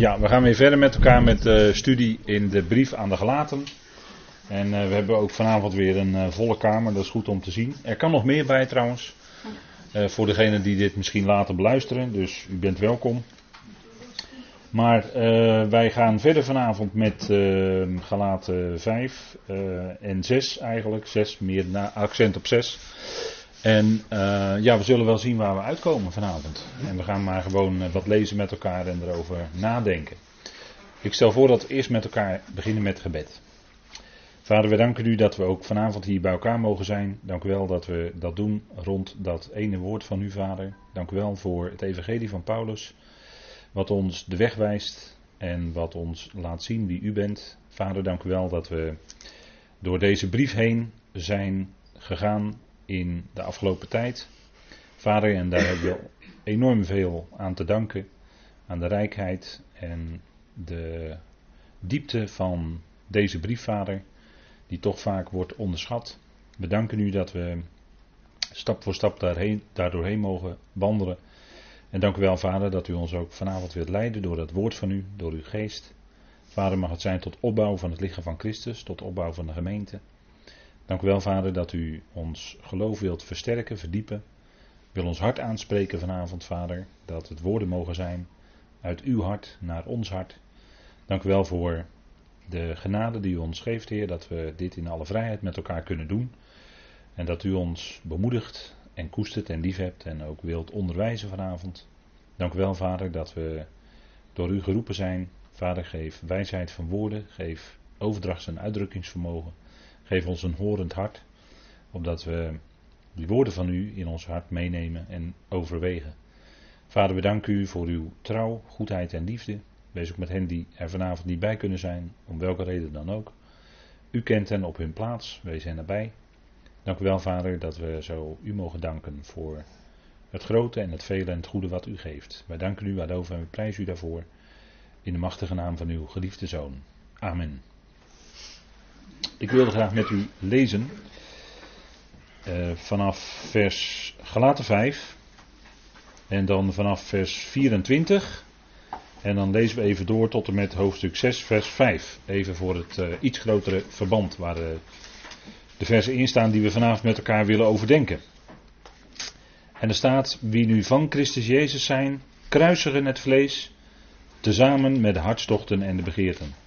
Ja, we gaan weer verder met elkaar met de studie in de brief aan de gelaten. En uh, we hebben ook vanavond weer een uh, volle kamer, dat is goed om te zien. Er kan nog meer bij trouwens, voor degenen die dit misschien later beluisteren, dus u bent welkom. Maar wij gaan verder vanavond met gelaten 5 en 6 eigenlijk, 6 meer accent op 6. En uh, ja, we zullen wel zien waar we uitkomen vanavond. En we gaan maar gewoon uh, wat lezen met elkaar en erover nadenken. Ik stel voor dat we eerst met elkaar beginnen met gebed. Vader, we danken u dat we ook vanavond hier bij elkaar mogen zijn. Dank u wel dat we dat doen rond dat ene woord van u, Vader. Dank u wel voor het evangelie van Paulus. Wat ons de weg wijst en wat ons laat zien wie u bent. Vader, dank u wel dat we door deze brief heen zijn gegaan in de afgelopen tijd. Vader, en daar heb je enorm veel aan te danken. Aan de rijkheid en de diepte van deze brief, Vader, die toch vaak wordt onderschat. We danken u dat we stap voor stap daarheen, daardoorheen mogen wandelen. En dank u wel, Vader, dat u ons ook vanavond wilt leiden door het woord van u, door uw geest. Vader, mag het zijn tot opbouw van het lichaam van Christus, tot opbouw van de gemeente. Dank u wel, Vader, dat u ons geloof wilt versterken, verdiepen. Wil ons hart aanspreken vanavond, Vader, dat het woorden mogen zijn uit uw hart naar ons hart. Dank u wel voor de genade die u ons geeft, Heer, dat we dit in alle vrijheid met elkaar kunnen doen. En dat u ons bemoedigt en koestert en liefhebt en ook wilt onderwijzen vanavond. Dank u wel, Vader, dat we door u geroepen zijn. Vader, geef wijsheid van woorden, geef overdrachts- en uitdrukkingsvermogen. Geef ons een horend hart, opdat we die woorden van u in ons hart meenemen en overwegen. Vader, we danken u voor uw trouw, goedheid en liefde. Wees ook met hen die er vanavond niet bij kunnen zijn, om welke reden dan ook. U kent hen op hun plaats, wees hen erbij. Dank u wel, Vader, dat we zo u mogen danken voor het grote en het vele en het goede wat u geeft. Wij danken u waarover en we prijzen u daarvoor. In de machtige naam van uw geliefde Zoon. Amen. Ik wilde graag met u lezen uh, vanaf vers Galaten 5 en dan vanaf vers 24 en dan lezen we even door tot en met hoofdstuk 6 vers 5. Even voor het uh, iets grotere verband waar de, de versen in staan die we vanavond met elkaar willen overdenken. En er staat, wie nu van Christus Jezus zijn, kruisigen het vlees, tezamen met de hartstochten en de begeerten.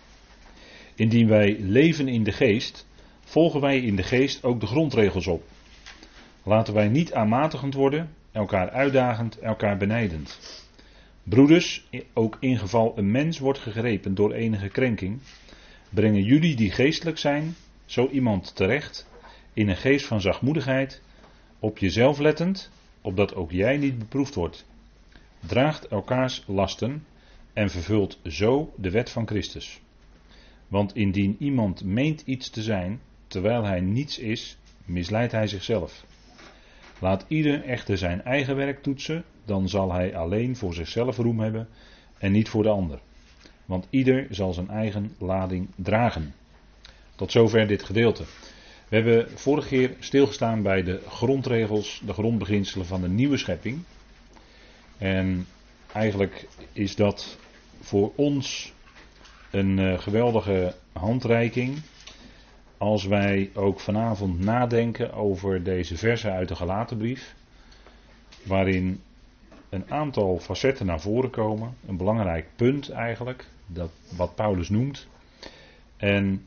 Indien wij leven in de geest, volgen wij in de geest ook de grondregels op. Laten wij niet aanmatigend worden, elkaar uitdagend, elkaar benijdend. Broeders, ook in geval een mens wordt gegrepen door enige krenking, brengen jullie die geestelijk zijn, zo iemand terecht, in een geest van zachtmoedigheid, op jezelf lettend, opdat ook jij niet beproefd wordt. Draagt elkaars lasten en vervult zo de wet van Christus. Want indien iemand meent iets te zijn, terwijl hij niets is, misleidt hij zichzelf. Laat ieder echter zijn eigen werk toetsen, dan zal hij alleen voor zichzelf roem hebben en niet voor de ander. Want ieder zal zijn eigen lading dragen. Tot zover dit gedeelte. We hebben vorige keer stilgestaan bij de grondregels, de grondbeginselen van de nieuwe schepping. En eigenlijk is dat voor ons een uh, geweldige handreiking. Als wij ook vanavond nadenken over deze versen uit de Galatenbrief. Waarin een aantal facetten naar voren komen. Een belangrijk punt eigenlijk. Dat, wat Paulus noemt. En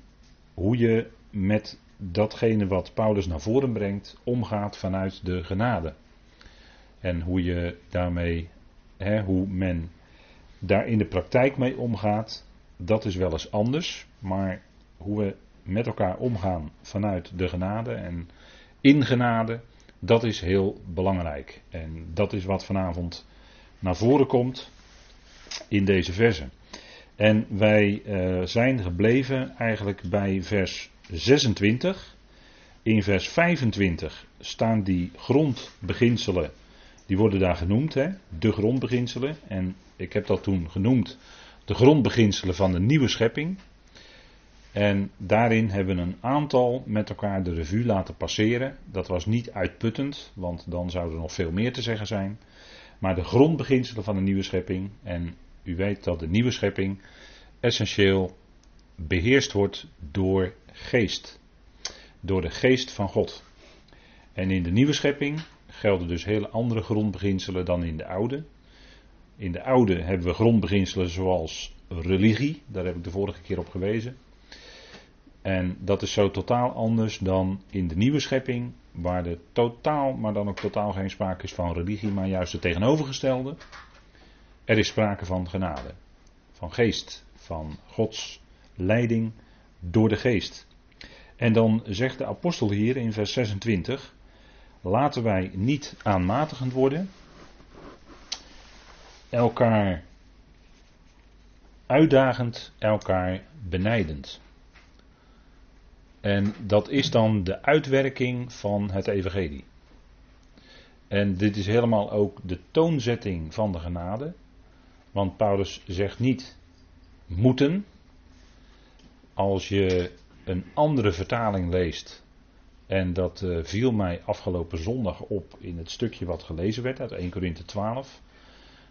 hoe je met datgene wat Paulus naar voren brengt omgaat vanuit de genade. En hoe je daarmee, hè, hoe men daar in de praktijk mee omgaat, dat is wel eens anders. Maar hoe we met elkaar omgaan vanuit de genade en in genade, dat is heel belangrijk. En dat is wat vanavond naar voren komt in deze verse. En wij uh, zijn gebleven eigenlijk bij vers 26. In vers 25 staan die grondbeginselen, die worden daar genoemd, hè? de grondbeginselen. En ik heb dat toen genoemd de grondbeginselen van de nieuwe schepping. En daarin hebben we een aantal met elkaar de revue laten passeren. Dat was niet uitputtend, want dan zou er nog veel meer te zeggen zijn. Maar de grondbeginselen van de nieuwe schepping. En u weet dat de nieuwe schepping essentieel beheerst wordt door geest. Door de geest van God. En in de nieuwe schepping gelden dus hele andere grondbeginselen dan in de oude. In de oude hebben we grondbeginselen zoals religie, daar heb ik de vorige keer op gewezen. En dat is zo totaal anders dan in de nieuwe schepping, waar er totaal, maar dan ook totaal geen sprake is van religie, maar juist het tegenovergestelde. Er is sprake van genade, van geest, van Gods leiding door de geest. En dan zegt de apostel hier in vers 26, laten wij niet aanmatigend worden, elkaar uitdagend, elkaar benijdend. En dat is dan de uitwerking van het evangelie. En dit is helemaal ook de toonzetting van de genade. Want Paulus zegt niet moeten. Als je een andere vertaling leest, en dat uh, viel mij afgelopen zondag op in het stukje wat gelezen werd uit 1 Korinthe 12.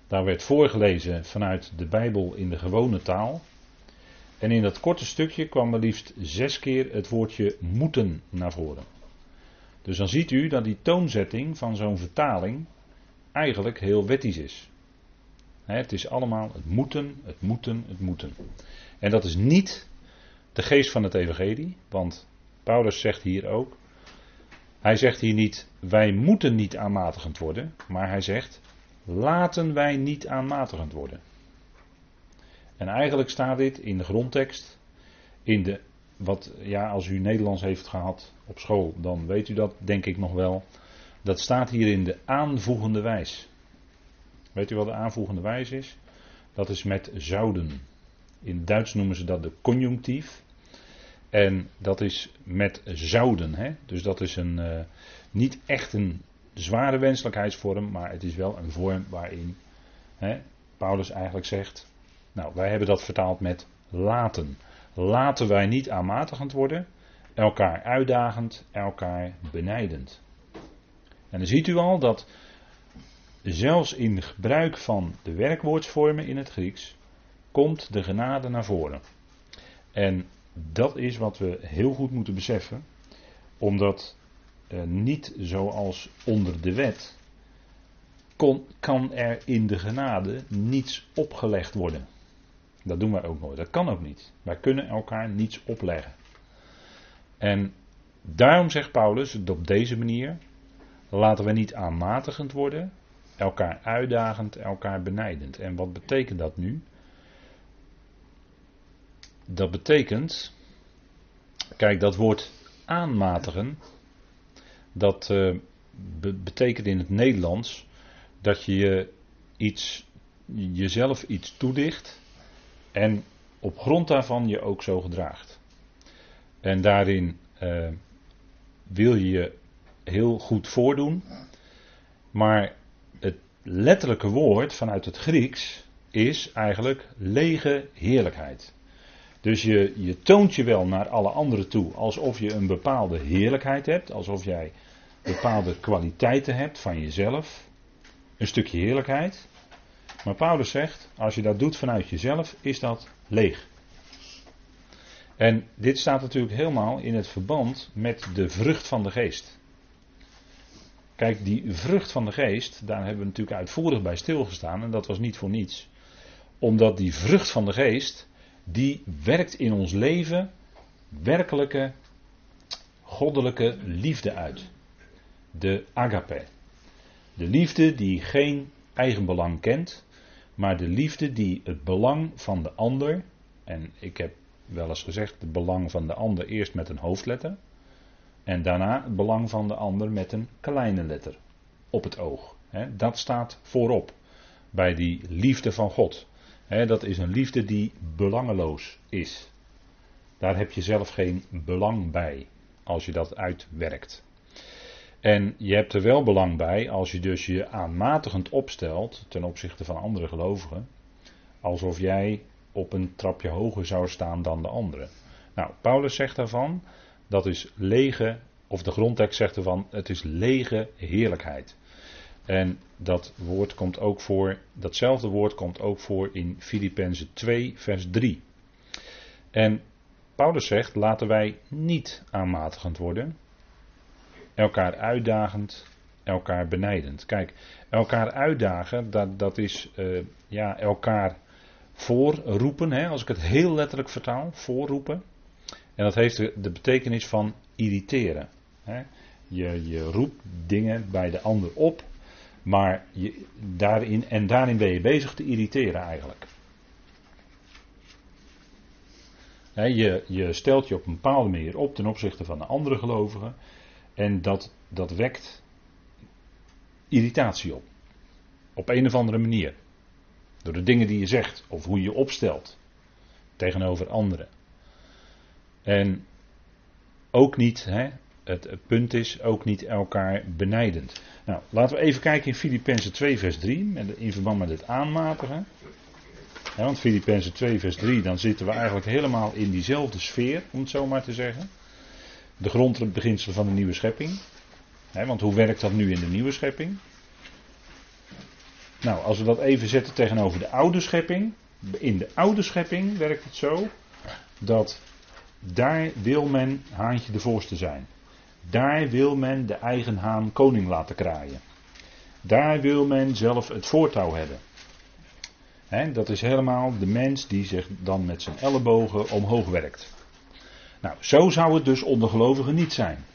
Daar werd voorgelezen vanuit de Bijbel in de gewone taal. En in dat korte stukje kwam er liefst zes keer het woordje moeten naar voren. Dus dan ziet u dat die toonzetting van zo'n vertaling eigenlijk heel wettisch is. Het is allemaal het moeten, het moeten, het moeten. En dat is niet de geest van het evangelie, want Paulus zegt hier ook, hij zegt hier niet, wij moeten niet aanmatigend worden, maar hij zegt, laten wij niet aanmatigend worden. En eigenlijk staat dit in de grondtekst, in de, wat, ja, als u Nederlands heeft gehad op school, dan weet u dat denk ik nog wel. Dat staat hier in de aanvoegende wijs. Weet u wat de aanvoegende wijs is? Dat is met zouden. In Duits noemen ze dat de conjunctief. En dat is met zouden. Hè? Dus dat is een, uh, niet echt een zware wenselijkheidsvorm, maar het is wel een vorm waarin hè, Paulus eigenlijk zegt: Nou, wij hebben dat vertaald met laten. Laten wij niet aanmatigend worden, elkaar uitdagend, elkaar benijdend. En dan ziet u al dat zelfs in gebruik van de werkwoordsvormen in het Grieks komt de genade naar voren. En dat is wat we heel goed moeten beseffen, omdat eh, niet zoals onder de wet kon, kan er in de genade niets opgelegd worden. Dat doen wij ook nooit. Dat kan ook niet. Wij kunnen elkaar niets opleggen. En daarom zegt Paulus op deze manier: laten we niet aanmatigend worden, elkaar uitdagend, elkaar benijdend. En wat betekent dat nu? Dat betekent, kijk, dat woord aanmatigen, dat uh, betekent in het Nederlands dat je iets, jezelf iets toedicht en op grond daarvan je ook zo gedraagt. En daarin uh, wil je je heel goed voordoen, maar het letterlijke woord vanuit het Grieks is eigenlijk lege heerlijkheid. Dus je, je toont je wel naar alle anderen toe alsof je een bepaalde heerlijkheid hebt, alsof jij bepaalde kwaliteiten hebt van jezelf, een stukje heerlijkheid. Maar Paulus zegt, als je dat doet vanuit jezelf, is dat leeg. En dit staat natuurlijk helemaal in het verband met de vrucht van de geest. Kijk, die vrucht van de geest, daar hebben we natuurlijk uitvoerig bij stilgestaan en dat was niet voor niets. Omdat die vrucht van de geest, die werkt in ons leven werkelijke goddelijke liefde uit. De agape. De liefde die geen eigenbelang kent, maar de liefde die het belang van de ander, en ik heb wel eens gezegd, het belang van de ander eerst met een hoofdletter, en daarna het belang van de ander met een kleine letter op het oog. dat staat voorop bij die liefde van God dat is een liefde die belangeloos is. Daar heb je zelf geen belang bij als je dat uitwerkt. En je hebt er wel belang bij als je dus je aanmatigend opstelt ten opzichte van andere gelovigen, alsof jij op een trapje hoger zou staan dan de anderen. Nou, Paulus zegt daarvan, dat is lege, of de grondtekst zegt ervan, het is lege heerlijkheid. En dat woord komt ook voor, datzelfde woord komt ook voor in Filippenzen 2, vers 3. En Paulus zegt: laten wij niet aanmatigend worden, elkaar uitdagend, elkaar benijdend. Kijk, elkaar uitdagen, dat, dat is uh, ja, elkaar voorroepen, hè, als ik het heel letterlijk vertaal, voorroepen. En dat heeft de, de betekenis van irriteren. Hè. Je, je roept dingen bij de ander op, maar je, daarin, en daarin ben je bezig te irriteren eigenlijk. je, je stelt je op een bepaalde manier op ten opzichte van de andere gelovigen. En dat, dat wekt irritatie op. Op een of andere manier. Door de dingen die je zegt of hoe je je opstelt tegenover anderen. En ook niet, het, punt is, ook niet elkaar benijdend. Nou, laten we even kijken in Filippenzen 2 vers 3, in verband met het aanmatigen. Want Filippenzen 2 vers 3, dan zitten we eigenlijk helemaal in diezelfde sfeer, om het zo maar te zeggen. De grondbeginselen van de nieuwe schepping. want hoe werkt dat nu in de nieuwe schepping? Nou, als we dat even zetten tegenover de oude schepping. In de oude schepping werkt het zo dat daar wil men haantje de voorste zijn. Daar wil men de eigen haan koning laten kraaien. Daar wil men zelf het voortouw hebben. dat is helemaal de mens die zich dan met zijn ellebogen omhoog werkt. Nou, zo zou het dus onder gelovigen niet zijn.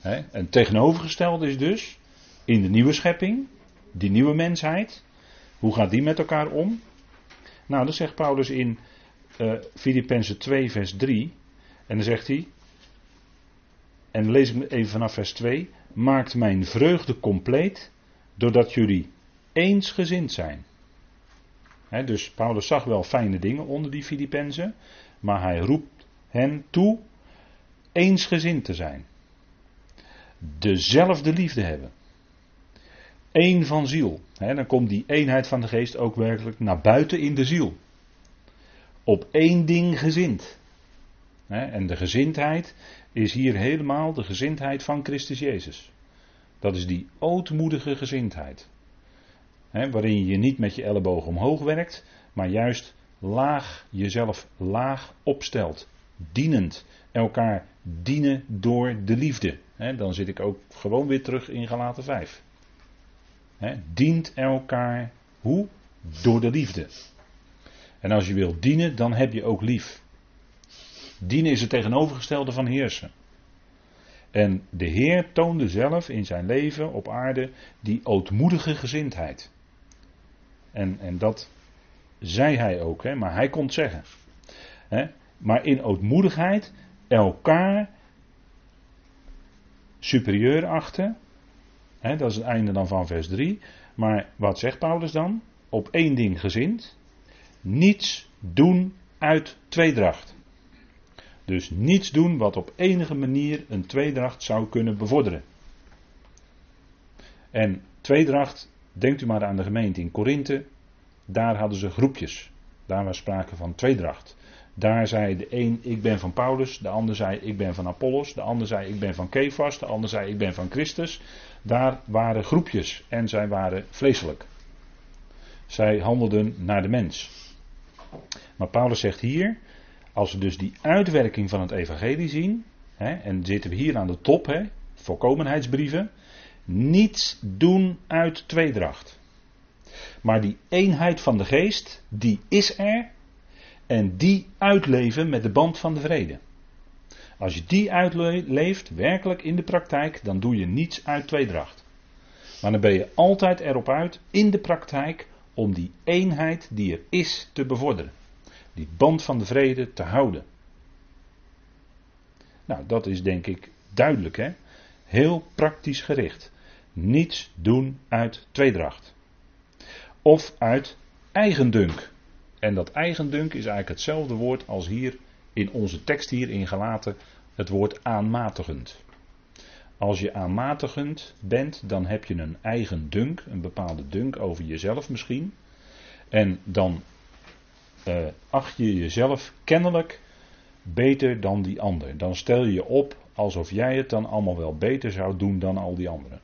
He, en tegenovergesteld is dus in de nieuwe schepping, die nieuwe mensheid, hoe gaat die met elkaar om? Nou, dat zegt Paulus in uh, Filippenzen 2, vers 3. En dan zegt hij, en lees ik even vanaf vers 2, maakt mijn vreugde compleet doordat jullie eensgezind zijn. dus Paulus zag wel fijne dingen onder die Filippenzen, maar hij roept hen toe eensgezind te zijn. Dezelfde liefde hebben. Eén van ziel. dan komt die eenheid van de geest ook werkelijk naar buiten in de ziel. Op één ding gezind. en de gezindheid is hier helemaal de gezindheid van Christus Jezus. Dat is die ootmoedige gezindheid. waarin je niet met je elleboog omhoog werkt, maar juist laag jezelf laag opstelt. Dienend. Elkaar dienen door de liefde. dan zit ik ook gewoon weer terug in Galaten 5. dient elkaar hoe? Door de liefde. En als je wilt dienen, dan heb je ook lief. Dienen is het tegenovergestelde van heersen. En de Heer toonde zelf in zijn leven op aarde die ootmoedige gezindheid. En, en dat zei hij ook, hè, maar hij kon zeggen. Hè, maar in ootmoedigheid elkaar superieur achten. Hè, dat is het einde dan van vers 3. Maar wat zegt Paulus dan? Op één ding gezind. Niets doen uit tweedracht. Dus niets doen wat op enige manier een tweedracht zou kunnen bevorderen. En tweedracht, denkt u maar aan de gemeente in Korinthe, daar hadden ze groepjes. Daar was sprake van tweedracht. Daar zei de een ik ben van Paulus, de ander zei ik ben van Apollos, de ander zei ik ben van Kefas, de ander zei ik ben van Christus. Daar waren groepjes en zij waren vleeselijk. Zij handelden naar de mens. Maar Paulus zegt hier, als we dus die uitwerking van het evangelie zien, hè, en zitten we hier aan de top, hè, voorkomenheidsbrieven, niets doen uit tweedracht. Maar die eenheid van de geest, die is er. En die uitleven met de band van de vrede. Als je die uitleeft, werkelijk in de praktijk, dan doe je niets uit tweedracht. Maar dan ben je altijd erop uit, in de praktijk, om die eenheid die er is te bevorderen. Die band van de vrede te houden. Nou, dat is denk ik duidelijk, hè? Heel praktisch gericht. Niets doen uit tweedracht of uit eigendunk. En dat eigendunk is eigenlijk hetzelfde woord als hier in onze tekst hier in Galaten het woord aanmatigend. Als je aanmatigend bent, dan heb je een eigen dunk, een bepaalde dunk over jezelf misschien. En dan uh, acht je jezelf kennelijk beter dan die ander. Dan stel je op alsof jij het dan allemaal wel beter zou doen dan al die anderen.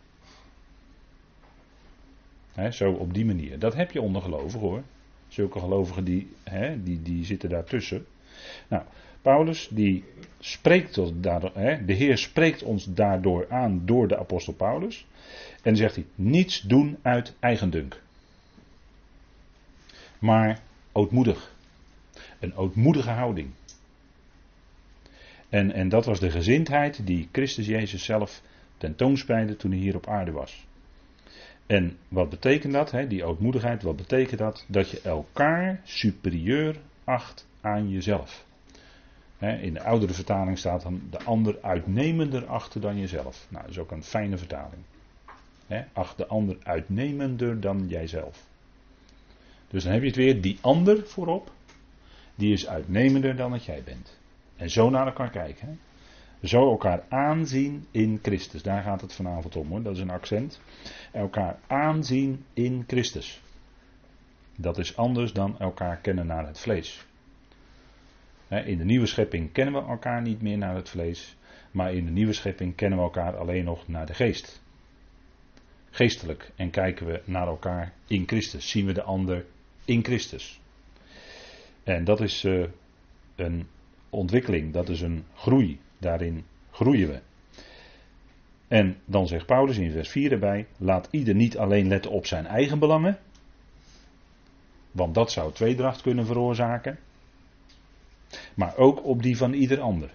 zo op die manier. Dat heb je onder gelovigen hoor. Zulke gelovigen die, die, die zitten daartussen. Nou, Paulus die spreekt ons daardoor, de Heer spreekt ons daardoor aan door de apostel Paulus. En zegt hij, niets doen uit eigendunk. Maar ootmoedig. Een ootmoedige houding. En, en dat was de gezindheid die Christus Jezus zelf tentoonspreidde toen hij hier op aarde was. En wat betekent dat, hè, die ootmoedigheid, wat betekent dat? Dat je elkaar superieur acht aan jezelf. in de oudere vertaling staat dan de ander uitnemender achter dan jezelf. Nou, dat is ook een fijne vertaling. acht de ander uitnemender dan jijzelf. Dus dan heb je het weer, die ander voorop, die is uitnemender dan dat jij bent. En zo naar elkaar kijken. Zo elkaar aanzien in Christus. Daar gaat het vanavond om hoor, dat is een accent. Elkaar aanzien in Christus. Dat is anders dan elkaar kennen naar het vlees. In de nieuwe schepping kennen we elkaar niet meer naar het vlees, maar in de nieuwe schepping kennen we elkaar alleen nog naar de geest. Geestelijk en kijken we naar elkaar in Christus, zien we de ander in Christus. En dat is uh, een ontwikkeling, dat is een groei. Daarin groeien we. En dan zegt Paulus in vers 4 erbij: laat ieder niet alleen letten op zijn eigen belangen, want dat zou tweedracht kunnen veroorzaken, maar ook op die van ieder ander.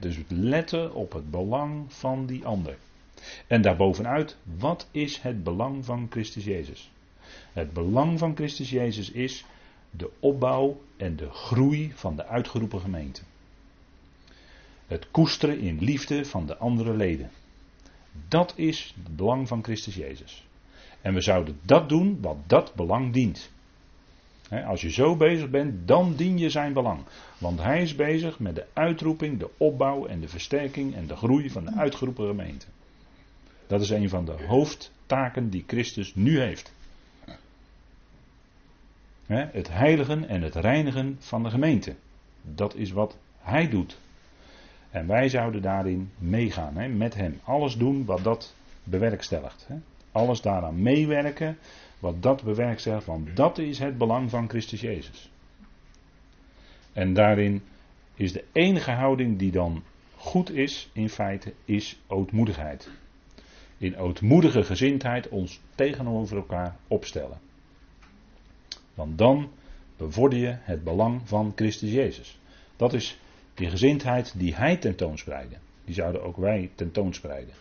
dus letten op het belang van die ander. En daarbovenuit, wat is het belang van Christus Jezus? Het belang van Christus Jezus is de opbouw en de groei van de uitgeroepen gemeente. Het koesteren in liefde van de andere leden. Dat is het belang van Christus Jezus. En we zouden dat doen wat dat belang dient. Als je zo bezig bent, dan dien je zijn belang. Want hij is bezig met de uitroeping, de opbouw en de versterking en de groei van de uitgeroepen gemeente. Dat is een van de hoofdtaken die Christus nu heeft. Het heiligen en het reinigen van de gemeente. Dat is wat hij doet. En wij zouden daarin meegaan, met hem. Alles doen wat dat bewerkstelligt. Alles daaraan meewerken wat dat bewerkstelligt, want dat is het belang van Christus Jezus. En daarin is de enige houding die dan goed is, in feite, is ootmoedigheid. In ootmoedige gezindheid ons tegenover elkaar opstellen. Want dan bevorder je het belang van Christus Jezus. Dat is die gezindheid die hij tentoonspreidde, die zouden ook wij tentoonspreiden.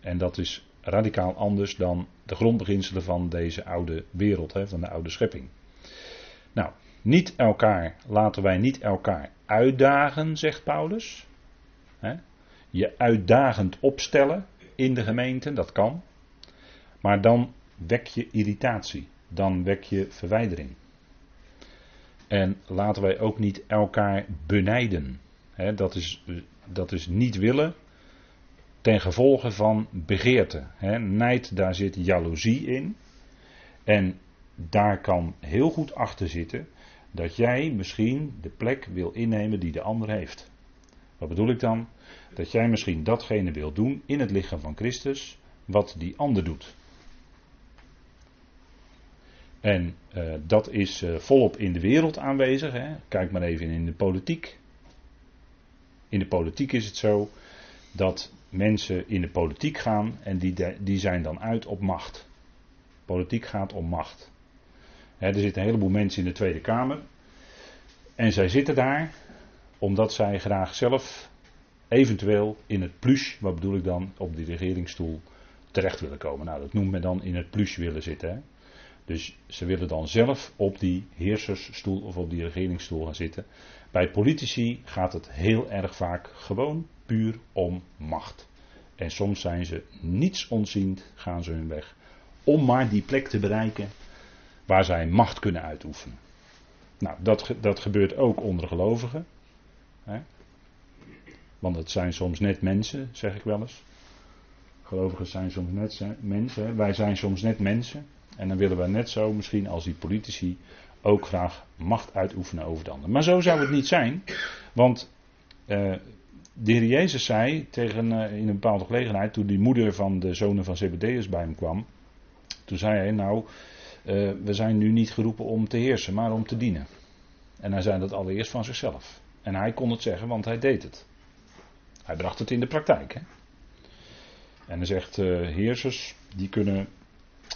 En dat is radicaal anders dan de grondbeginselen van deze oude wereld, hè, van de oude schepping. Nou, niet elkaar, laten wij niet elkaar uitdagen, zegt Paulus. Hè? Je uitdagend opstellen in de gemeente, dat kan. Maar dan wek je irritatie, dan wek je verwijdering. En laten wij ook niet elkaar benijden. dat, is, dat is niet willen ten gevolge van begeerte. He, nijd, daar zit jaloezie in. En daar kan heel goed achter zitten dat jij misschien de plek wil innemen die de ander heeft. Wat bedoel ik dan? Dat jij misschien datgene wil doen in het lichaam van Christus, wat die ander doet. En uh, dat is uh, volop in de wereld aanwezig. Hè. Kijk maar even in de politiek. In de politiek is het zo dat mensen in de politiek gaan en die, die zijn dan uit op macht. Politiek gaat om macht. er zitten een heleboel mensen in de Tweede Kamer. En zij zitten daar omdat zij graag zelf eventueel in het plus, wat bedoel ik dan, op die regeringsstoel terecht willen komen. Nou, dat noemt men dan in het plus willen zitten. Hè. Dus ze willen dan zelf op die heersersstoel of op die regeringsstoel gaan zitten. Bij politici gaat het heel erg vaak gewoon puur om macht. En soms zijn ze niets onziend, gaan ze hun weg. Om maar die plek te bereiken waar zij macht kunnen uitoefenen. Nou, dat, dat gebeurt ook onder gelovigen. Hè? Want het zijn soms net mensen, zeg ik wel eens. Gelovigen zijn soms net mensen. Wij zijn soms net mensen. En dan willen we net zo, misschien als die politici, ook graag macht uitoefenen over de ander. Maar zo zou het niet zijn. Want uh, de heer Jezus zei tegen, uh, in een bepaalde gelegenheid, toen die moeder van de zonen van Zebedeus bij hem kwam, Toen zei hij, nou, eh, we zijn nu niet geroepen om te heersen, maar om te dienen. En hij zei dat allereerst van zichzelf. En hij kon het zeggen, want hij deed het. Hij bracht het in de praktijk. Hè? En hij zegt, heersers, die kunnen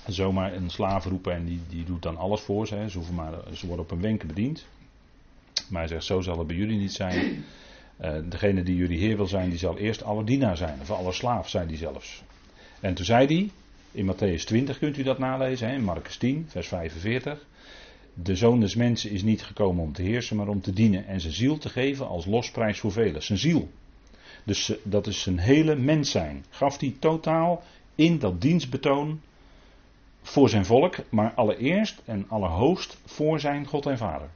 zomaar een slaaf roepen en die, die doet dan alles voor ze. Ze, hoeven maar, ze worden op een wenken bediend. Maar hij zegt, zo zal het bij jullie niet zijn. Uh, degene die jullie heer wil zijn, die zal eerst alle dienaar zijn. Of alle slaaf, zei hij zelfs. En toen zei hij, in Matthäus 20 kunt u dat nalezen, hè, in Marcus 10, vers 45. De zoon des mensen is niet gekomen om te heersen, maar om te dienen en zijn ziel te geven als losprijs voor velen. Zijn ziel. Dus eh, dat is zijn hele mens zijn. Gaf hij totaal in dat dienstbetoon voor zijn volk, maar allereerst en allerhoogst voor zijn God en Vader.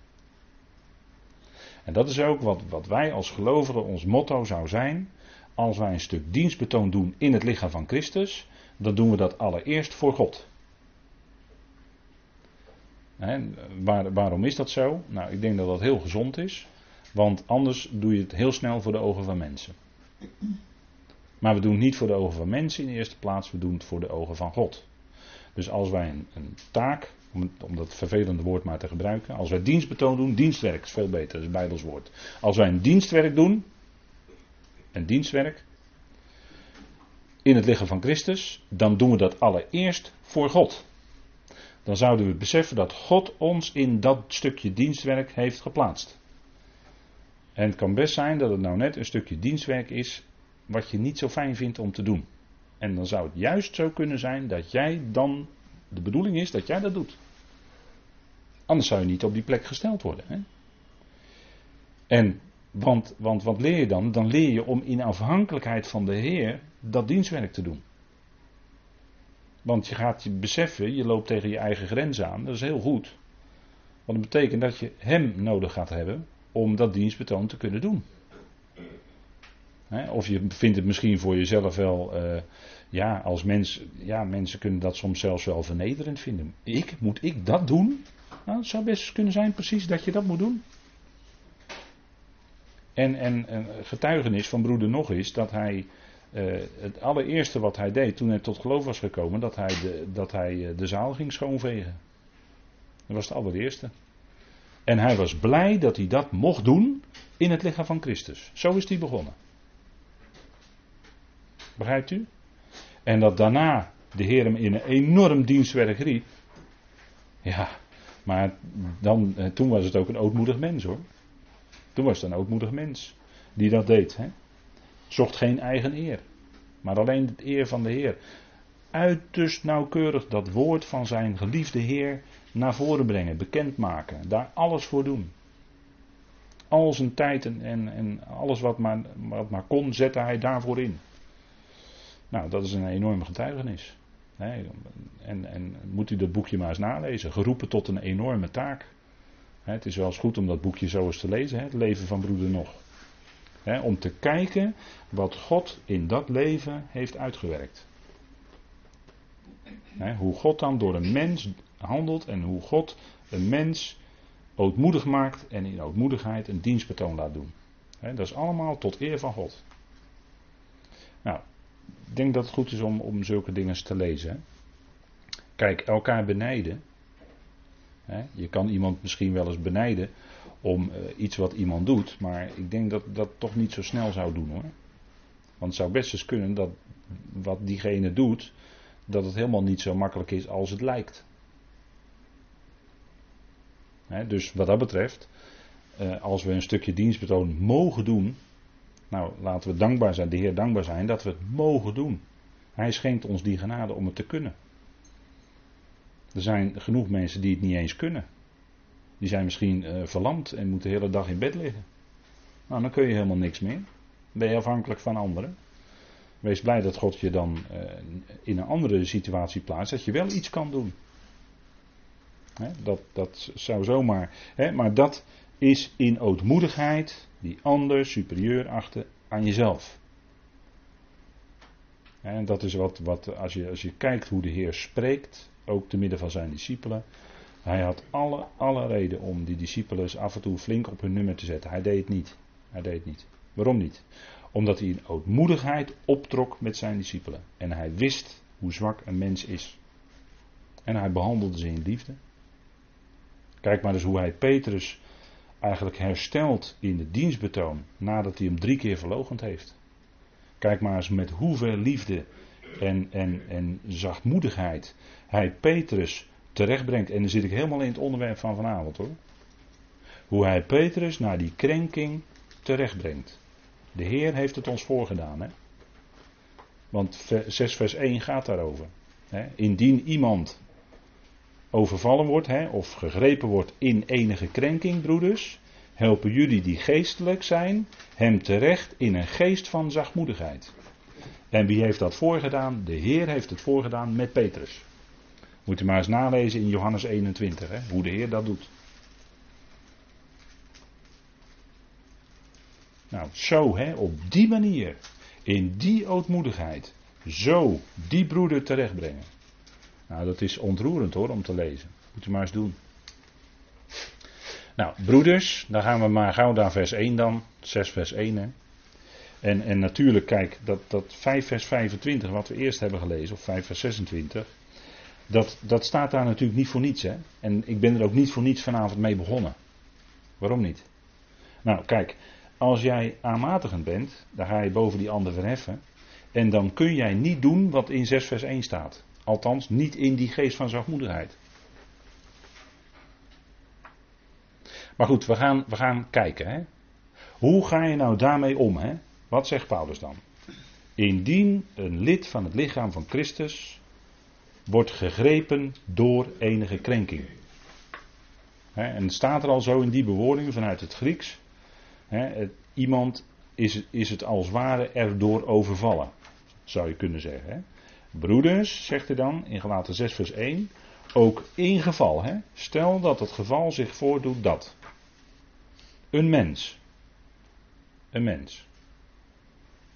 En dat is ook wat, wat wij als gelovigen ons motto zou zijn. Als wij een stuk dienstbetoon doen in het lichaam van Christus, dan doen we dat allereerst voor God. waar, waarom is dat zo? Nou, ik denk dat dat heel gezond is. Want anders doe je het heel snel voor de ogen van mensen. Maar we doen het niet voor de ogen van mensen in de eerste plaats, we doen het voor de ogen van God. Dus als wij een, een taak, om, om, dat vervelende woord maar te gebruiken, als wij dienstbetoon doen, dienstwerk is veel beter, dat is een Bijbels woord. Als wij een dienstwerk doen, een dienstwerk, in het lichaam van Christus, dan doen we dat allereerst voor God. Dan zouden we beseffen dat God ons in dat stukje dienstwerk heeft geplaatst. En het kan best zijn dat het nou net een stukje dienstwerk is wat je niet zo fijn vindt om te doen. En dan zou het juist zo kunnen zijn dat jij dan, de bedoeling is dat jij dat doet. Anders zou je niet op die plek gesteld worden. Hè? En, want, want wat leer je dan? Dan leer je om in afhankelijkheid van de Heer dat dienstwerk te doen. Want je gaat je beseffen, je loopt tegen je eigen grens aan, dat is heel goed. Want dat betekent dat je Hem nodig gaat hebben om dat dienstbetoon te kunnen doen. Of je vindt het misschien voor jezelf wel, uh, ja, als mens, ja, mensen kunnen dat soms zelfs wel vernederend vinden. Ik, moet ik dat doen? Nou, het zou best kunnen zijn precies dat je dat moet doen. En, en een getuigenis van broeder nog is dat hij, uh, het allereerste wat hij deed toen hij tot geloof was gekomen, dat hij de, dat hij eh, de zaal ging schoonvegen. Dat was het allereerste. En hij was blij dat hij dat mocht doen in het lichaam van Christus. Zo is hij begonnen. Begrijpt u? En dat daarna de Heer hem in een enorm dienstwerk riep. Ja, maar dan, eh, toen was het ook een ootmoedig mens hoor. Toen was het een ootmoedig mens die dat deed. Hè? Zocht geen eigen eer, maar alleen het eer van de Heer. Uiterst nauwkeurig dat woord van zijn geliefde Heer naar voren brengen, bekendmaken, daar alles voor doen. Al zijn tijd en, en, en alles wat maar, wat maar kon, zette hij daarvoor in. Nou, dat is een enorme getuigenis. En, en moet u dat boekje maar eens nalezen. Geroepen tot een enorme taak. Het is wel eens goed om dat boekje zo eens te lezen, het leven van broeder Nog. Om te kijken wat God in dat leven heeft uitgewerkt. Hoe God dan door een mens handelt en hoe God een mens ootmoedig maakt en in ootmoedigheid een dienstbetoon laat doen. Dat is allemaal tot eer van God. Nou, denk dat het goed is om, om zulke dingen te lezen. Kijk, elkaar benijden. Hè? Je kan iemand misschien wel eens benijden om uh, iets wat iemand doet, maar ik denk dat dat toch niet zo snel zou doen hoor. Want het zou best eens kunnen dat wat diegene doet, dat het helemaal niet zo makkelijk is als het lijkt. Hè? Dus wat dat betreft, uh, als we een stukje dienstbetoon mogen doen, nou, laten we dankbaar zijn, de Heer dankbaar zijn dat we het mogen doen. Hij schenkt ons die genade om het te kunnen. Er zijn genoeg mensen die het niet eens kunnen. Die zijn misschien uh, verlamd en moeten de hele dag in bed liggen. Nou, dan kun je helemaal niks meer. Ben je afhankelijk van anderen. Wees blij dat God je dan uh, in een andere situatie plaatst, dat je wel iets kan doen. dat, dat zou zomaar. maar dat is in ootmoedigheid die ander superieur achten aan jezelf. En dat is wat, wat als, je, als je kijkt hoe de Heer spreekt, ook te midden van zijn discipelen. Hij had alle, alle reden om die discipelen af en toe flink op hun nummer te zetten. Hij deed het niet. Hij deed het niet. Waarom niet? Omdat hij in ootmoedigheid optrok met zijn discipelen. En hij wist hoe zwak een mens is. En hij behandelde ze in liefde. Kijk maar eens hoe hij Petrus eigenlijk herstelt in de dienstbetoon nadat hij hem drie keer verlogend heeft. Kijk maar eens met hoeveel liefde en, en, en zachtmoedigheid hij Petrus terechtbrengt. En dan zit ik helemaal in het onderwerp van vanavond hoor. Hoe hij Petrus naar die krenking terechtbrengt. De Heer heeft het ons voorgedaan. Hè? Want 6 vers 1 gaat daarover. Hè? Indien iemand overvallen wordt hè, of gegrepen wordt in enige krenking, broeders, helpen jullie die geestelijk zijn, hem terecht in een geest van zachtmoedigheid. En wie heeft dat voorgedaan? De Heer heeft het voorgedaan met Petrus. Moet u maar eens nalezen in Johannes 21, hè, hoe de Heer dat doet. Nou, zo, hè, op die manier, in die ootmoedigheid, zo die broeder terechtbrengen. Nou, dat is ontroerend hoor om te lezen. Moet u maar eens doen. Nou, broeders, dan gaan we maar gauw vers 1 dan. 6 vers 1 hè. En, en natuurlijk, kijk, dat, dat 5 vers 25, wat we eerst hebben gelezen, of 5 vers 26, dat, dat staat daar natuurlijk niet voor niets. Hè? En ik ben er ook niet voor niets vanavond mee begonnen. Waarom niet? Nou, kijk, als jij aanmatigend bent, dan ga je boven die ander verheffen. En dan kun jij niet doen wat in 6 vers 1 staat. Althans, niet in die geest van zachtmoedigheid. Maar goed, we gaan, we gaan kijken. Hè? Hoe ga je nou daarmee om? Hè? Wat zegt Paulus dan? Indien een lid van het lichaam van Christus wordt gegrepen door enige krenking. en het staat er al zo in die bewoordingen vanuit het Grieks. het, iemand is, is het als ware erdoor overvallen, zou je kunnen zeggen. Broeders, zegt hij dan in Galaten 6 vers 1, ook in geval, stel dat het geval zich voordoet dat een mens, een mens,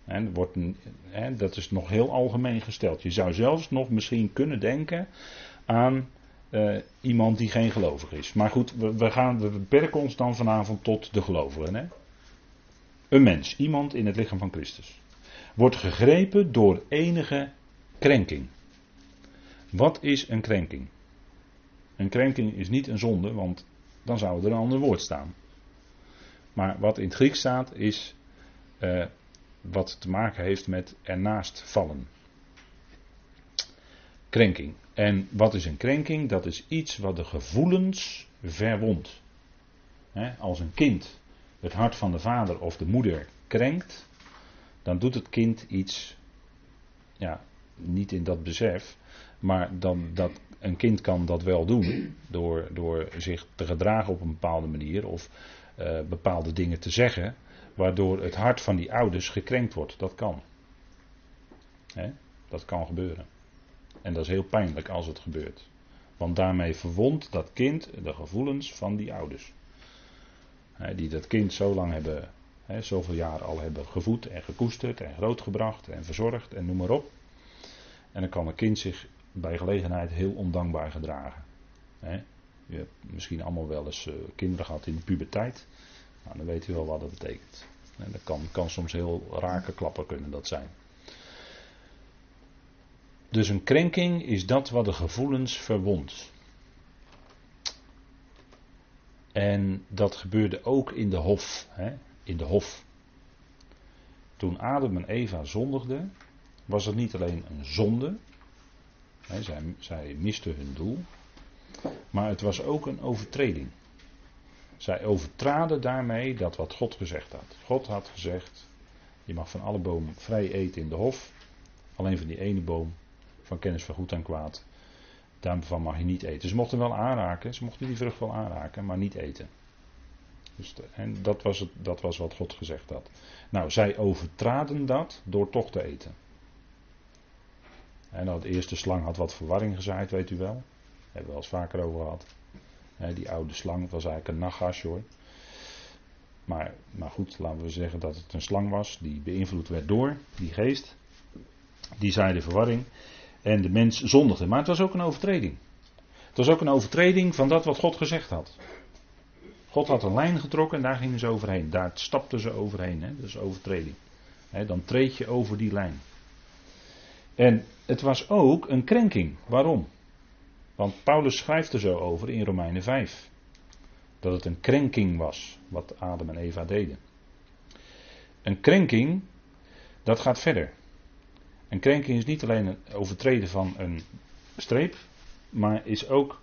en wordt hè, dat is nog heel algemeen gesteld. Je zou zelfs nog misschien kunnen denken aan uh, iemand die geen gelovig is. Maar goed, we, we, gaan, we beperken ons dan vanavond tot de gelovigen. Hè? Een mens, iemand in het lichaam van Christus, wordt gegrepen door enige krenking. Wat is een krenking? Een krenking is niet een zonde, want dan zou er een ander woord staan. Maar wat in het Grieks staat is uh, wat te maken heeft met ernaast vallen. Krenking. En wat is een krenking? Dat is iets wat de gevoelens verwondt. als een kind het hart van de vader of de moeder krenkt, dan doet het kind iets, ja, niet in dat besef, maar dan dat een kind kan dat wel doen door, door zich te gedragen op een bepaalde manier of uh, bepaalde dingen te zeggen waardoor het hart van die ouders gekrenkt wordt. Dat kan. dat kan gebeuren. En dat is heel pijnlijk als het gebeurt. Want daarmee verwondt dat kind de gevoelens van die ouders. die dat kind zo lang hebben, zoveel jaar al hebben gevoed en gekoesterd en grootgebracht en verzorgd en noem maar op. En dan kan een kind zich bij gelegenheid heel ondankbaar gedragen. Je hebt misschien allemaal wel eens uh, kinderen gehad in de puberteit. Nou, dan weet u wel wat dat betekent. En dat kan, kan soms heel rake klappen kunnen dat zijn. Dus een krenking is dat wat de gevoelens verwondt. En dat gebeurde ook in de hof. In de hof. Toen Adam en Eva zondigden, was het niet alleen een zonde. Zij, zij misten hun doel. Maar het was ook een overtreding. Zij overtraden daarmee dat wat God gezegd had. God had gezegd: Je mag van alle bomen vrij eten in de hof. Alleen van die ene boom, van kennis van goed en kwaad. Daarvan mag je niet eten. Ze mochten wel aanraken, ze mochten die vrucht wel aanraken, maar niet eten. Dus en dat was, het, dat was wat God gezegd had. Nou, zij overtraden dat door toch te eten. En nou, de eerste slang had wat verwarring gezaaid, weet u wel. Hebben we wel eens vaker over gehad die oude slang was eigenlijk een nagas hoor. Maar, maar goed, laten we zeggen dat het een slang was die beïnvloed werd door die geest. Die zei de verwarring. En de mens zondigde. Maar het was ook een overtreding. Het was ook een overtreding van dat wat God gezegd had. God had een lijn getrokken en daar gingen ze overheen. Daar stapten ze overheen. Hè? Dat is overtreding. dan treed je over die lijn. En het was ook een krenking. Waarom? Want Paulus schrijft er zo over in Romeinen 5. Dat het een krenking was wat Adam en Eva deden. Een krenking, dat gaat verder. Een krenking is niet alleen het overtreden van een streep, maar is ook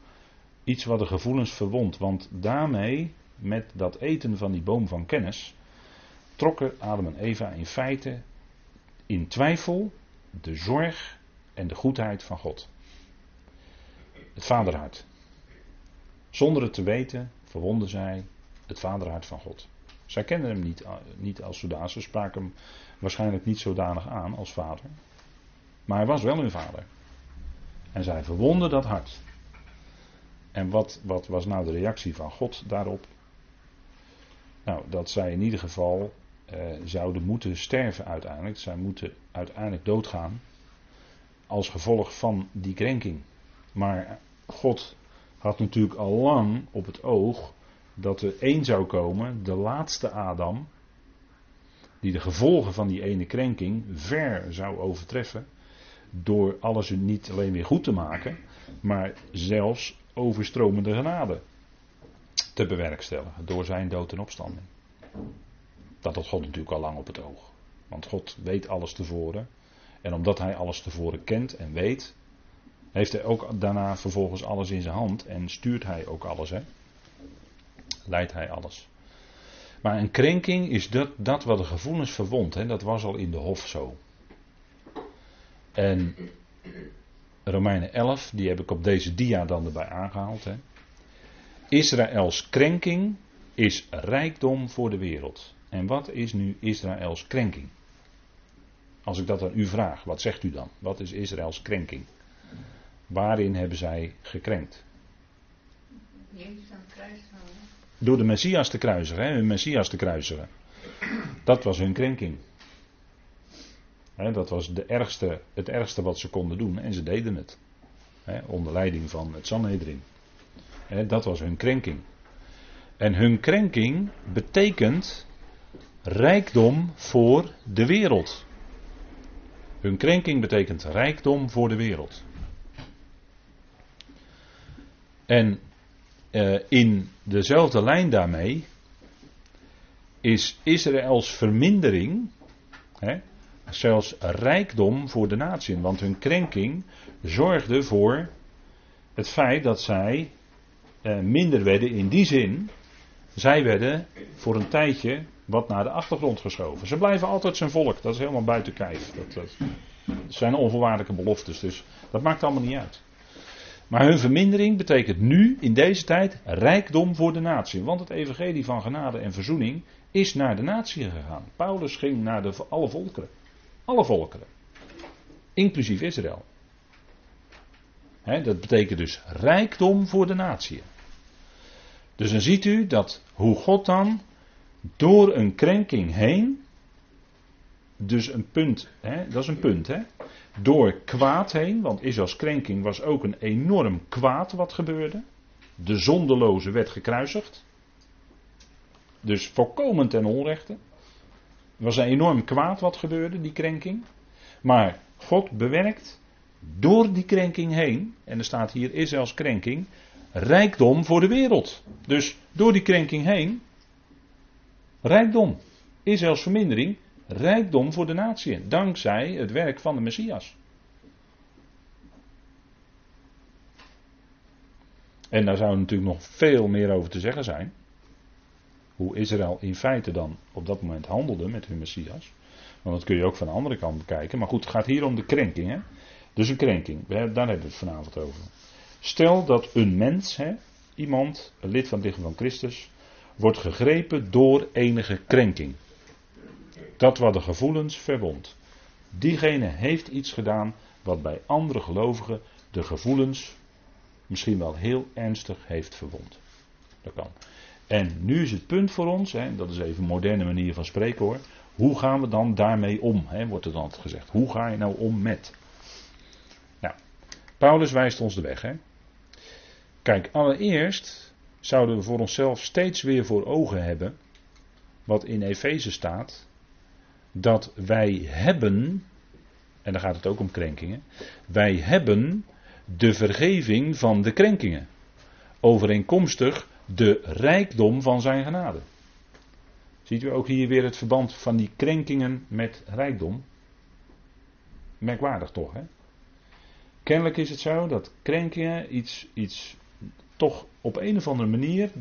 iets wat de gevoelens verwondt. Want daarmee, met dat eten van die boom van kennis, trokken Adam en Eva in feite in twijfel de zorg en de goedheid van God. Het vaderhart. Zonder het te weten verwonden zij het vaderhart van God. Zij kenden hem niet, niet als zodanig, ze spraken hem waarschijnlijk niet zodanig aan als vader. Maar hij was wel hun vader. En zij verwonden dat hart. En wat, wat was nou de reactie van God daarop? Nou, dat zij in ieder geval eh, zouden moeten sterven uiteindelijk. Zij moeten uiteindelijk doodgaan. Als gevolg van die krenking. Maar God had natuurlijk al lang op het oog dat er één zou komen, de laatste Adam, die de gevolgen van die ene krenking ver zou overtreffen, door alles niet alleen weer goed te maken, maar zelfs overstromende genade te bewerkstelligen door zijn dood en opstanding. Dat had God natuurlijk al lang op het oog. Want God weet alles tevoren. En omdat hij alles tevoren kent en weet, heeft hij ook daarna vervolgens alles in zijn hand en stuurt hij ook alles. Hè? Leidt hij alles. Maar een krenking is dat, dat wat de gevoelens verwondt. Dat was al in de hof zo. En Romeinen 11, die heb ik op deze dia dan erbij aangehaald. Hè? Israëls krenking is rijkdom voor de wereld. En wat is nu Israëls krenking? Als ik dat aan u vraag, wat zegt u dan? Wat is Israëls krenking? Waarin hebben zij gekrenkt? Aan Door de Messias te kruisigen, hè? hun Messias te kruisigen. Dat was hun krenking. Dat was de ergste, het ergste wat ze konden doen en ze deden het. Onder leiding van het Sanhedrin. Hè, dat was hun krenking. En hun krenking betekent rijkdom voor de wereld. Hun krenking betekent rijkdom voor de wereld. En uh, in dezelfde lijn daarmee is Israëls vermindering, hè, zelfs rijkdom voor de natie. Want hun krenking zorgde voor het feit dat zij uh, minder werden in die zin. Zij werden voor een tijdje wat naar de achtergrond geschoven. Ze blijven altijd zijn volk, dat is helemaal buiten kijf. Dat, dat, zijn onvoorwaardelijke beloftes, dus dat maakt allemaal niet uit. Maar hun vermindering betekent nu, in deze tijd, rijkdom voor de natie. Want het evangelie van genade en verzoening is naar de natie gegaan. Paulus ging naar de, alle volkeren. Alle volkeren. Inclusief Israël. dat betekent dus rijkdom voor de natie. Dus dan ziet u dat hoe God dan door een krenking heen, dus een punt, hè, dat is een punt, hè, door kwaad heen, want Israëls krenking was ook een enorm kwaad wat gebeurde. De zondeloze werd gekruisigd. Dus volkomen ten onrechte. Het was een enorm kwaad wat gebeurde, die krenking. Maar God bewerkt door die krenking heen, en er staat hier Israëls krenking, rijkdom voor de wereld. Dus door die krenking heen Rijkdom. Israëls vermindering. Rijkdom voor de natie. Dankzij het werk van de Messias. En daar zou natuurlijk nog veel meer over te zeggen zijn. Hoe Israël in feite dan op dat moment handelde met hun Messias. Want dat kun je ook van de andere kant bekijken. Maar goed, het gaat hier om de krenking. Hè? Dus een krenking. Daar hebben we het vanavond over. Stel dat een mens, hè, iemand, een lid van het lichaam van Christus, wordt gegrepen door enige krenking. Dat wat de gevoelens verwondt. Diegene heeft iets gedaan wat bij andere gelovigen de gevoelens misschien wel heel ernstig heeft verwond. Dat kan. En nu is het punt voor ons, hè, dat is even een moderne manier van spreken hoor. Hoe gaan we dan daarmee om? Hè, wordt er dan gezegd. Hoe ga je nou om met? Nou, Paulus wijst ons de weg. Hè. Kijk, allereerst zouden we voor onszelf steeds weer voor ogen hebben, wat in Efeze staat, dat wij hebben, en dan gaat het ook om krenkingen, wij hebben de vergeving van de krenkingen. Overeenkomstig de rijkdom van zijn genade. Ziet u ook hier weer het verband van die krenkingen met rijkdom? Merkwaardig toch, hè? Kennelijk is het zo dat krenkingen iets, iets toch op een of andere manier,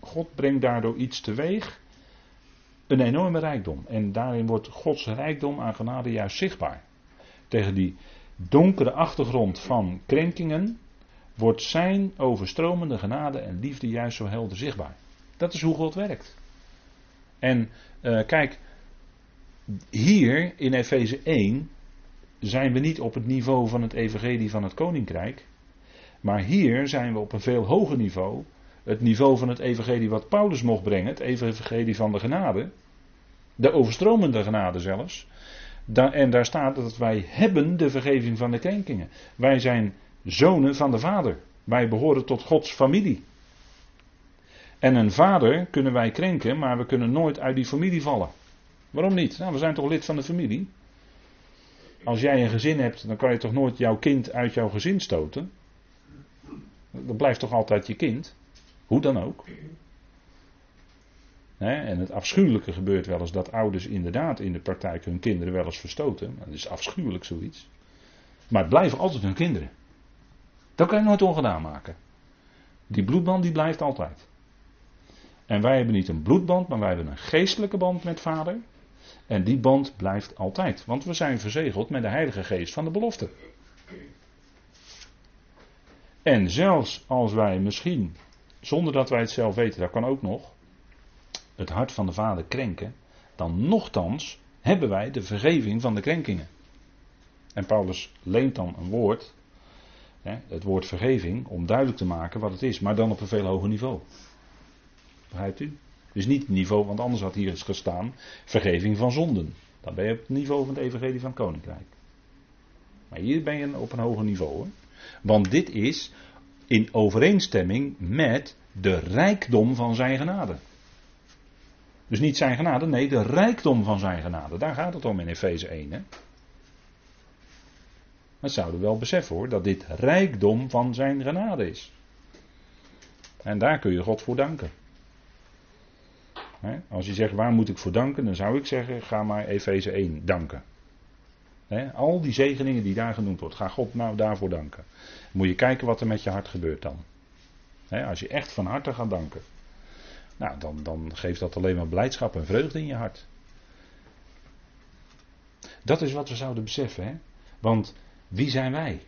God brengt daardoor iets teweeg, een enorme rijkdom. En daarin wordt Gods rijkdom aan genade juist zichtbaar. Tegen die donkere achtergrond van krenkingen wordt zijn overstromende genade en liefde juist zo helder zichtbaar. Dat is hoe God werkt. En uh, kijk, hier in Efeze 1 zijn we niet op het niveau van het evangelie van het koninkrijk. Maar hier zijn we op een veel hoger niveau. Het niveau van het evangelie wat Paulus mocht brengen, het evangelie van de genade. De overstromende genade zelfs. en daar staat dat wij hebben de vergeving van de krenkingen. Wij zijn zonen van de Vader. Wij behoren tot Gods familie. En een vader kunnen wij krenken, maar we kunnen nooit uit die familie vallen. Waarom niet? Nou, we zijn toch lid van de familie? Als jij een gezin hebt, dan kan je toch nooit jouw kind uit jouw gezin stoten? Dat blijft toch altijd je kind? Hoe dan ook. en het afschuwelijke gebeurt wel eens dat ouders inderdaad in de praktijk hun kinderen wel eens verstoten. Dat is afschuwelijk zoiets. Maar het blijven altijd hun kinderen. Dat kan je nooit ongedaan maken. Die bloedband die blijft altijd. En wij hebben niet een bloedband, maar wij hebben een geestelijke band met vader. En die band blijft altijd. Want we zijn verzegeld met de Heilige Geest van de belofte. En zelfs als wij misschien, zonder dat wij het zelf weten, dat kan ook nog, het hart van de Vader krenken, dan nochtans hebben wij de vergeving van de krenkingen. En Paulus leent dan een woord, het woord vergeving, om duidelijk te maken wat het is, maar dan op een veel hoger niveau. Begrijpt u? Dus niet het niveau, want anders had hier gestaan vergeving van zonden. Dan ben je op het niveau van het evangelie van koninkrijk. Maar hier ben je op een hoger niveau hoor. Want dit is in overeenstemming met de rijkdom van zijn genade. Dus niet zijn genade, nee, de rijkdom van zijn genade. Daar gaat het om in Efeze 1. Hè? Zouden wel beseffen hoor, dat dit rijkdom van zijn genade is. En daar kun je God voor danken. Als je zegt waar moet ik voor danken, dan zou ik zeggen ga maar Efeze 1 danken. Al die zegeningen die daar genoemd worden, ga God nou daarvoor danken. Moet je kijken wat er met je hart gebeurt dan. als je echt van harte gaat danken. Nou, dan, dan geeft dat alleen maar blijdschap en vreugde in je hart. Dat is wat we zouden beseffen. Want wie zijn wij?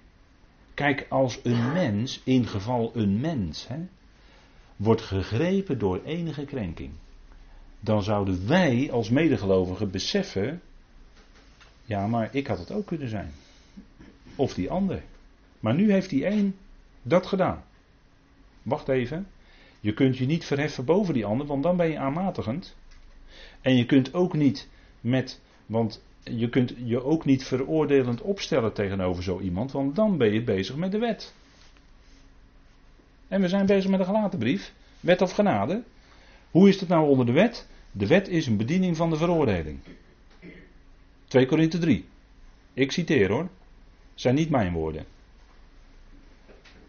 Kijk, als een mens, in geval een mens, wordt gegrepen door enige krenking dan zouden wij als medegelovigen beseffen, ja, maar ik had het ook kunnen zijn. Of die ander. Maar nu heeft die een dat gedaan. Wacht even. Je kunt je niet verheffen boven die ander, want dan ben je aanmatigend. En je kunt ook niet met, want je kunt je ook niet veroordelend opstellen tegenover zo iemand, want dan ben je bezig met de wet. En we zijn bezig met een gelaten brief, wet of genade. Hoe is het nou onder de wet? De wet is een bediening van de veroordeling. 2 Korinthe 3. Ik citeer hoor. Zijn niet mijn woorden.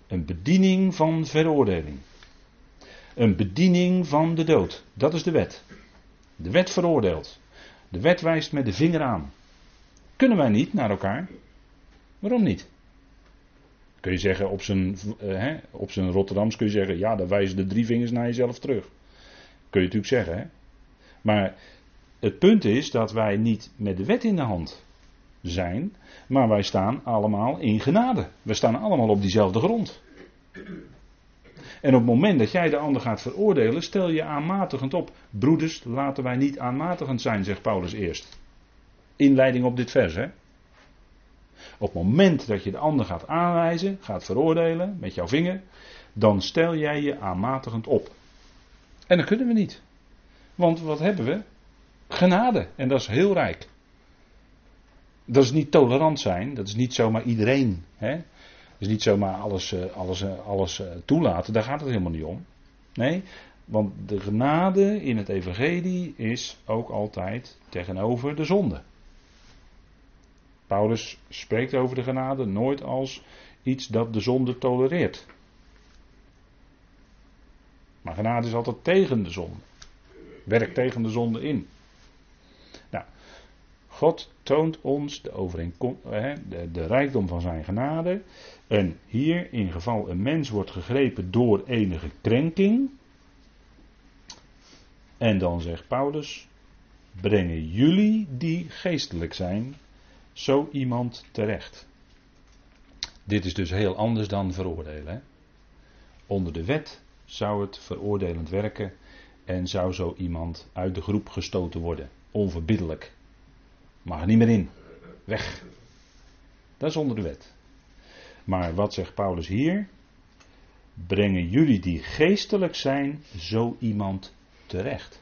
Een bediening van veroordeling. Een bediening van de dood. Dat is de wet. De wet veroordeelt. De wet wijst met de vinger aan. Kunnen wij niet naar elkaar? Waarom niet? Kun je zeggen op zijn, eh, op zijn Rotterdams kun je zeggen, ja, dan wijzen de drie vingers naar jezelf terug. Kun je natuurlijk zeggen, hè? Maar het punt is dat wij niet met de wet in de hand zijn, maar wij staan allemaal in genade. We staan allemaal op diezelfde grond. En op het moment dat jij de ander gaat veroordelen, stel je aanmatigend op. Broeders, laten wij niet aanmatigend zijn, zegt Paulus eerst. Inleiding op dit vers, hè. Op het moment dat je de ander gaat aanwijzen, gaat veroordelen met jouw vinger, dan stel jij je aanmatigend op. En dat kunnen we niet. Want wat hebben we? Genade. En dat is heel rijk. Dat is niet tolerant zijn. Dat is niet zomaar iedereen. Hè? Dat is niet zomaar alles, eh, alles, eh, alles eh, toelaten. Daar gaat het helemaal niet om. Nee, want de genade in het evangelie is ook altijd tegenover de zonde. Paulus spreekt over de genade nooit als iets dat de zonde tolereert. Maar genade is altijd tegen de zonde. Werkt tegen de zonde in. God toont ons de, de, de rijkdom van zijn genade. En hier, in geval een mens wordt gegrepen door enige krenking. En dan zegt Paulus: brengen jullie die geestelijk zijn, zo iemand terecht. Dit is dus heel anders dan veroordelen. Hè? Onder de wet zou het veroordelend werken en zou zo iemand uit de groep gestoten worden. Onverbiddelijk. Mag niet meer in. Weg. Dat is onder de wet. Maar wat zegt Paulus hier? Brengen jullie die geestelijk zijn, zo iemand terecht.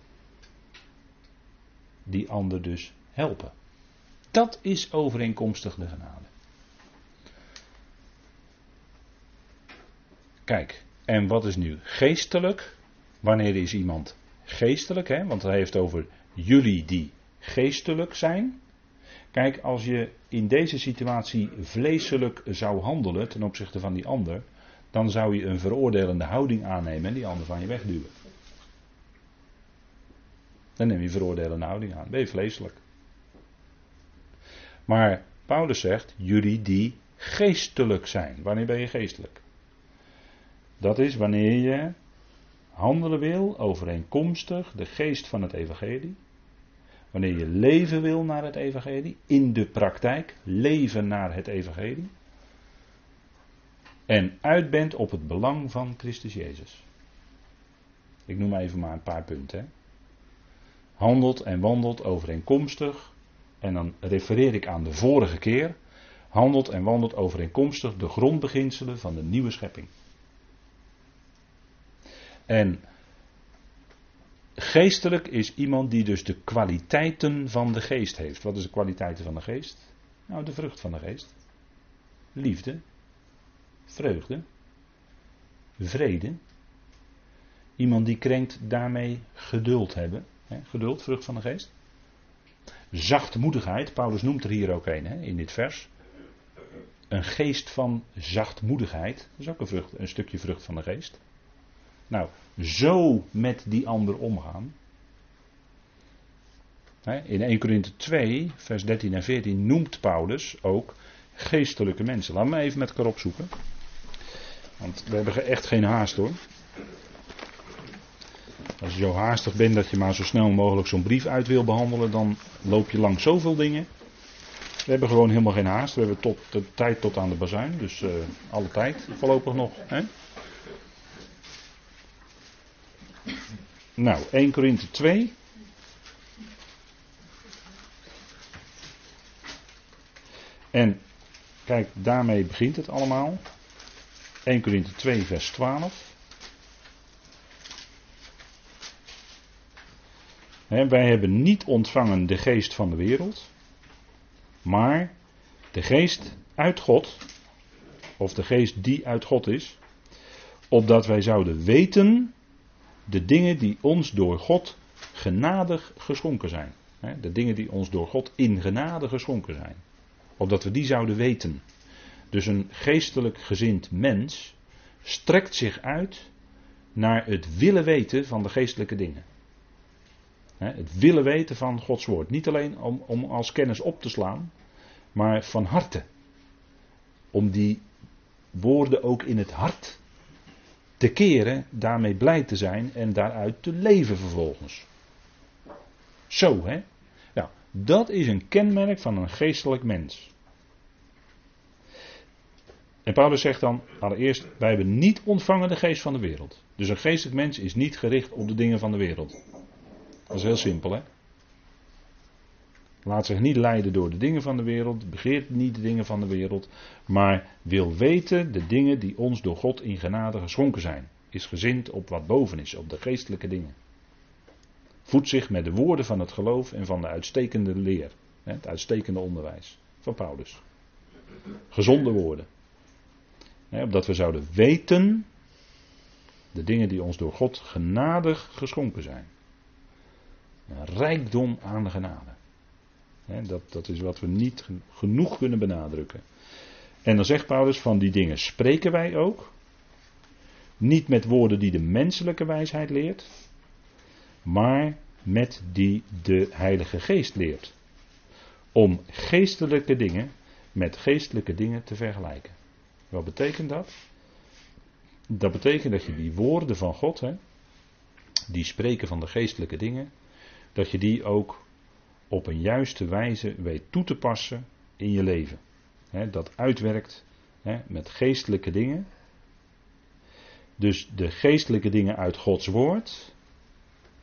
Die ander dus helpen. Dat is overeenkomstig de genade. Kijk, en wat is nu geestelijk? Wanneer is iemand geestelijk? Hè? Want hij heeft over jullie die geestelijk zijn. Kijk, als je in deze situatie vleeselijk zou handelen ten opzichte van die ander, dan zou je een veroordelende houding aannemen en die ander van je wegduwen. Dan neem je veroordelende houding aan. Ben je vleeselijk. Maar Paulus zegt, jullie die geestelijk zijn. Wanneer ben je geestelijk? Dat is wanneer je handelen wil overeenkomstig de geest van het evangelie. Wanneer je leven wil naar het evangelie, in de praktijk, leven naar het evangelie. En uit bent op het belang van Christus Jezus. Ik noem even maar een paar punten. Hè. Handelt en wandelt overeenkomstig, en dan refereer ik aan de vorige keer, handelt en wandelt overeenkomstig de grondbeginselen van de nieuwe schepping. En geestelijk is iemand die dus de kwaliteiten van de geest heeft. Wat is de kwaliteiten van de geest? Nou, de vrucht van de geest. Liefde, vreugde, vrede. Iemand die krenkt daarmee geduld hebben. Geduld, vrucht van de geest. Zachtmoedigheid, Paulus noemt er hier ook een in dit vers. Een geest van zachtmoedigheid, dat is ook een, vrucht, een stukje vrucht van de geest. Nou, zo met die ander omgaan. In 1 Korinthe 2, vers 13 en 14 noemt Paulus ook geestelijke mensen. Laat me even met elkaar opzoeken. Want we hebben echt geen haast hoor. Als je zo haastig bent dat je maar zo snel mogelijk zo'n brief uit wil behandelen, dan loop je langs zoveel dingen. We hebben gewoon helemaal geen haast. We hebben tot, de tijd tot aan de bazuin, dus uh, alle tijd voorlopig nog. Hè? Nou, 1 Korinthe 2. En kijk, daarmee begint het allemaal. 1 Korinthe 2, vers 12. wij hebben niet ontvangen de geest van de wereld, maar de geest uit God, of de geest die uit God is, opdat wij zouden weten de dingen die ons door God genadig geschonken zijn. De dingen die ons door God in genade geschonken zijn. Opdat we die zouden weten. Dus een geestelijk gezind mens strekt zich uit naar het willen weten van de geestelijke dingen. Het willen weten van Gods woord. Niet alleen om, om als kennis op te slaan, maar van harte. Om die woorden ook in het hart te keren, daarmee blij te zijn en daaruit te leven vervolgens. Zo, hè? Nou, dat is een kenmerk van een geestelijk mens. En Paulus zegt dan allereerst: wij hebben niet ontvangen de geest van de wereld. Dus een geestelijk mens is niet gericht op de dingen van de wereld. Dat is heel simpel, hè? Laat zich niet leiden door de dingen van de wereld, begeert niet de dingen van de wereld, maar wil weten de dingen die ons door God in genade geschonken zijn. Is gezind op wat boven is, op de geestelijke dingen. Voedt zich met de woorden van het geloof en van de uitstekende leer, het uitstekende onderwijs van Paulus. Gezonde woorden. Opdat we zouden weten de dingen die ons door God genadig geschonken zijn. Een rijkdom aan de genade dat, dat is wat we niet genoeg kunnen benadrukken. En dan zegt Paulus van die dingen spreken wij ook. Niet met woorden die de menselijke wijsheid leert, maar met die de Heilige Geest leert. Om geestelijke dingen met geestelijke dingen te vergelijken. Wat betekent dat? Dat betekent dat je die woorden van God, hè, die spreken van de geestelijke dingen, dat je die ook op een juiste wijze weet toe te passen in je leven. dat uitwerkt met geestelijke dingen. Dus de geestelijke dingen uit Gods woord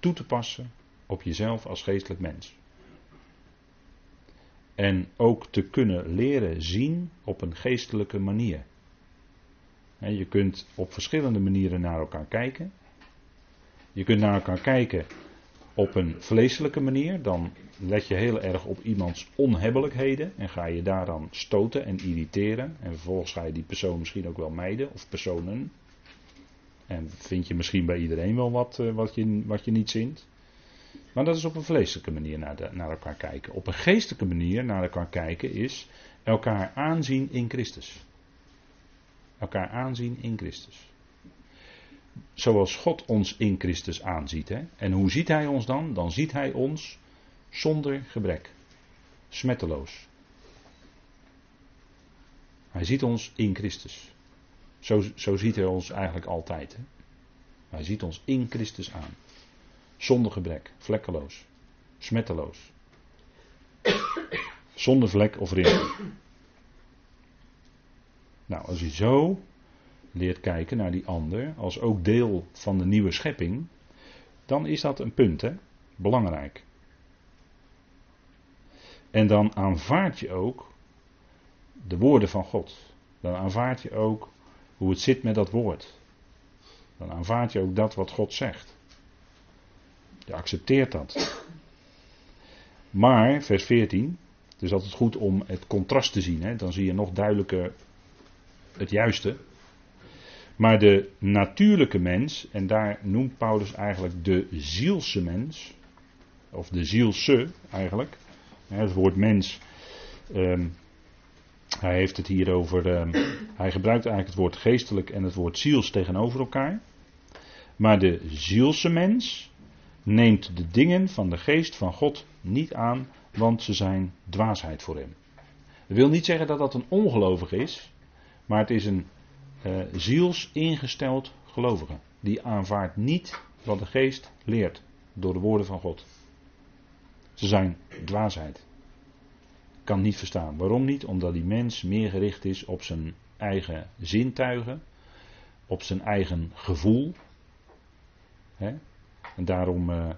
toe te passen op jezelf als geestelijk mens. En ook te kunnen leren zien op een geestelijke manier. Je kunt op verschillende manieren naar elkaar kijken. Je kunt naar elkaar kijken op een vleeselijke manier. Dan let je heel erg op iemands onhebbelijkheden. En ga je daaraan stoten en irriteren. En vervolgens ga je die persoon misschien ook wel mijden. Of personen. En vind je misschien bij iedereen wel wat, eh, wat, je, wat je niet zint. Maar dat is op een vleeselijke manier naar, de, naar elkaar kijken. Op een geestelijke manier naar elkaar kijken is elkaar aanzien in Christus. Elkaar aanzien in Christus. Zoals God ons in Christus aanziet. Hè? En hoe ziet Hij ons dan? Dan ziet Hij ons zonder gebrek. Smetteloos. Hij ziet ons in Christus. Zo, zo ziet Hij ons eigenlijk altijd. Hè? Hij ziet ons in Christus aan. Zonder gebrek, vlekkeloos, smetteloos. Zonder vlek of rimpel. Nou, als je zo leert kijken naar die ander, als ook deel van de nieuwe schepping, dan is dat een punt, hè? Belangrijk. En dan aanvaard je ook de woorden van God. Dan aanvaard je ook hoe het zit met dat woord. Dan aanvaard je ook dat wat God zegt. Je accepteert dat. Maar, vers 14, het is altijd goed om het contrast te zien. Hè? Dan zie je nog duidelijker het juiste. Maar de natuurlijke mens, en daar noemt Paulus eigenlijk de zielse mens, of de zielse eigenlijk. Het woord mens, um, hij heeft het hier over, um, hij gebruikt eigenlijk het woord geestelijk en het woord ziels tegenover elkaar. Maar de zielse mens neemt de dingen van de geest van God niet aan, want ze zijn dwaasheid voor hem. Dat wil niet zeggen dat dat een ongelovige is, maar het is een uh, ziels ingesteld gelovige. Die aanvaardt niet wat de geest leert door de woorden van God. Ze zijn dwaasheid. Kan niet verstaan. Waarom niet? Omdat die mens meer gericht is op zijn eigen zintuigen, op zijn eigen gevoel. En daarom uh,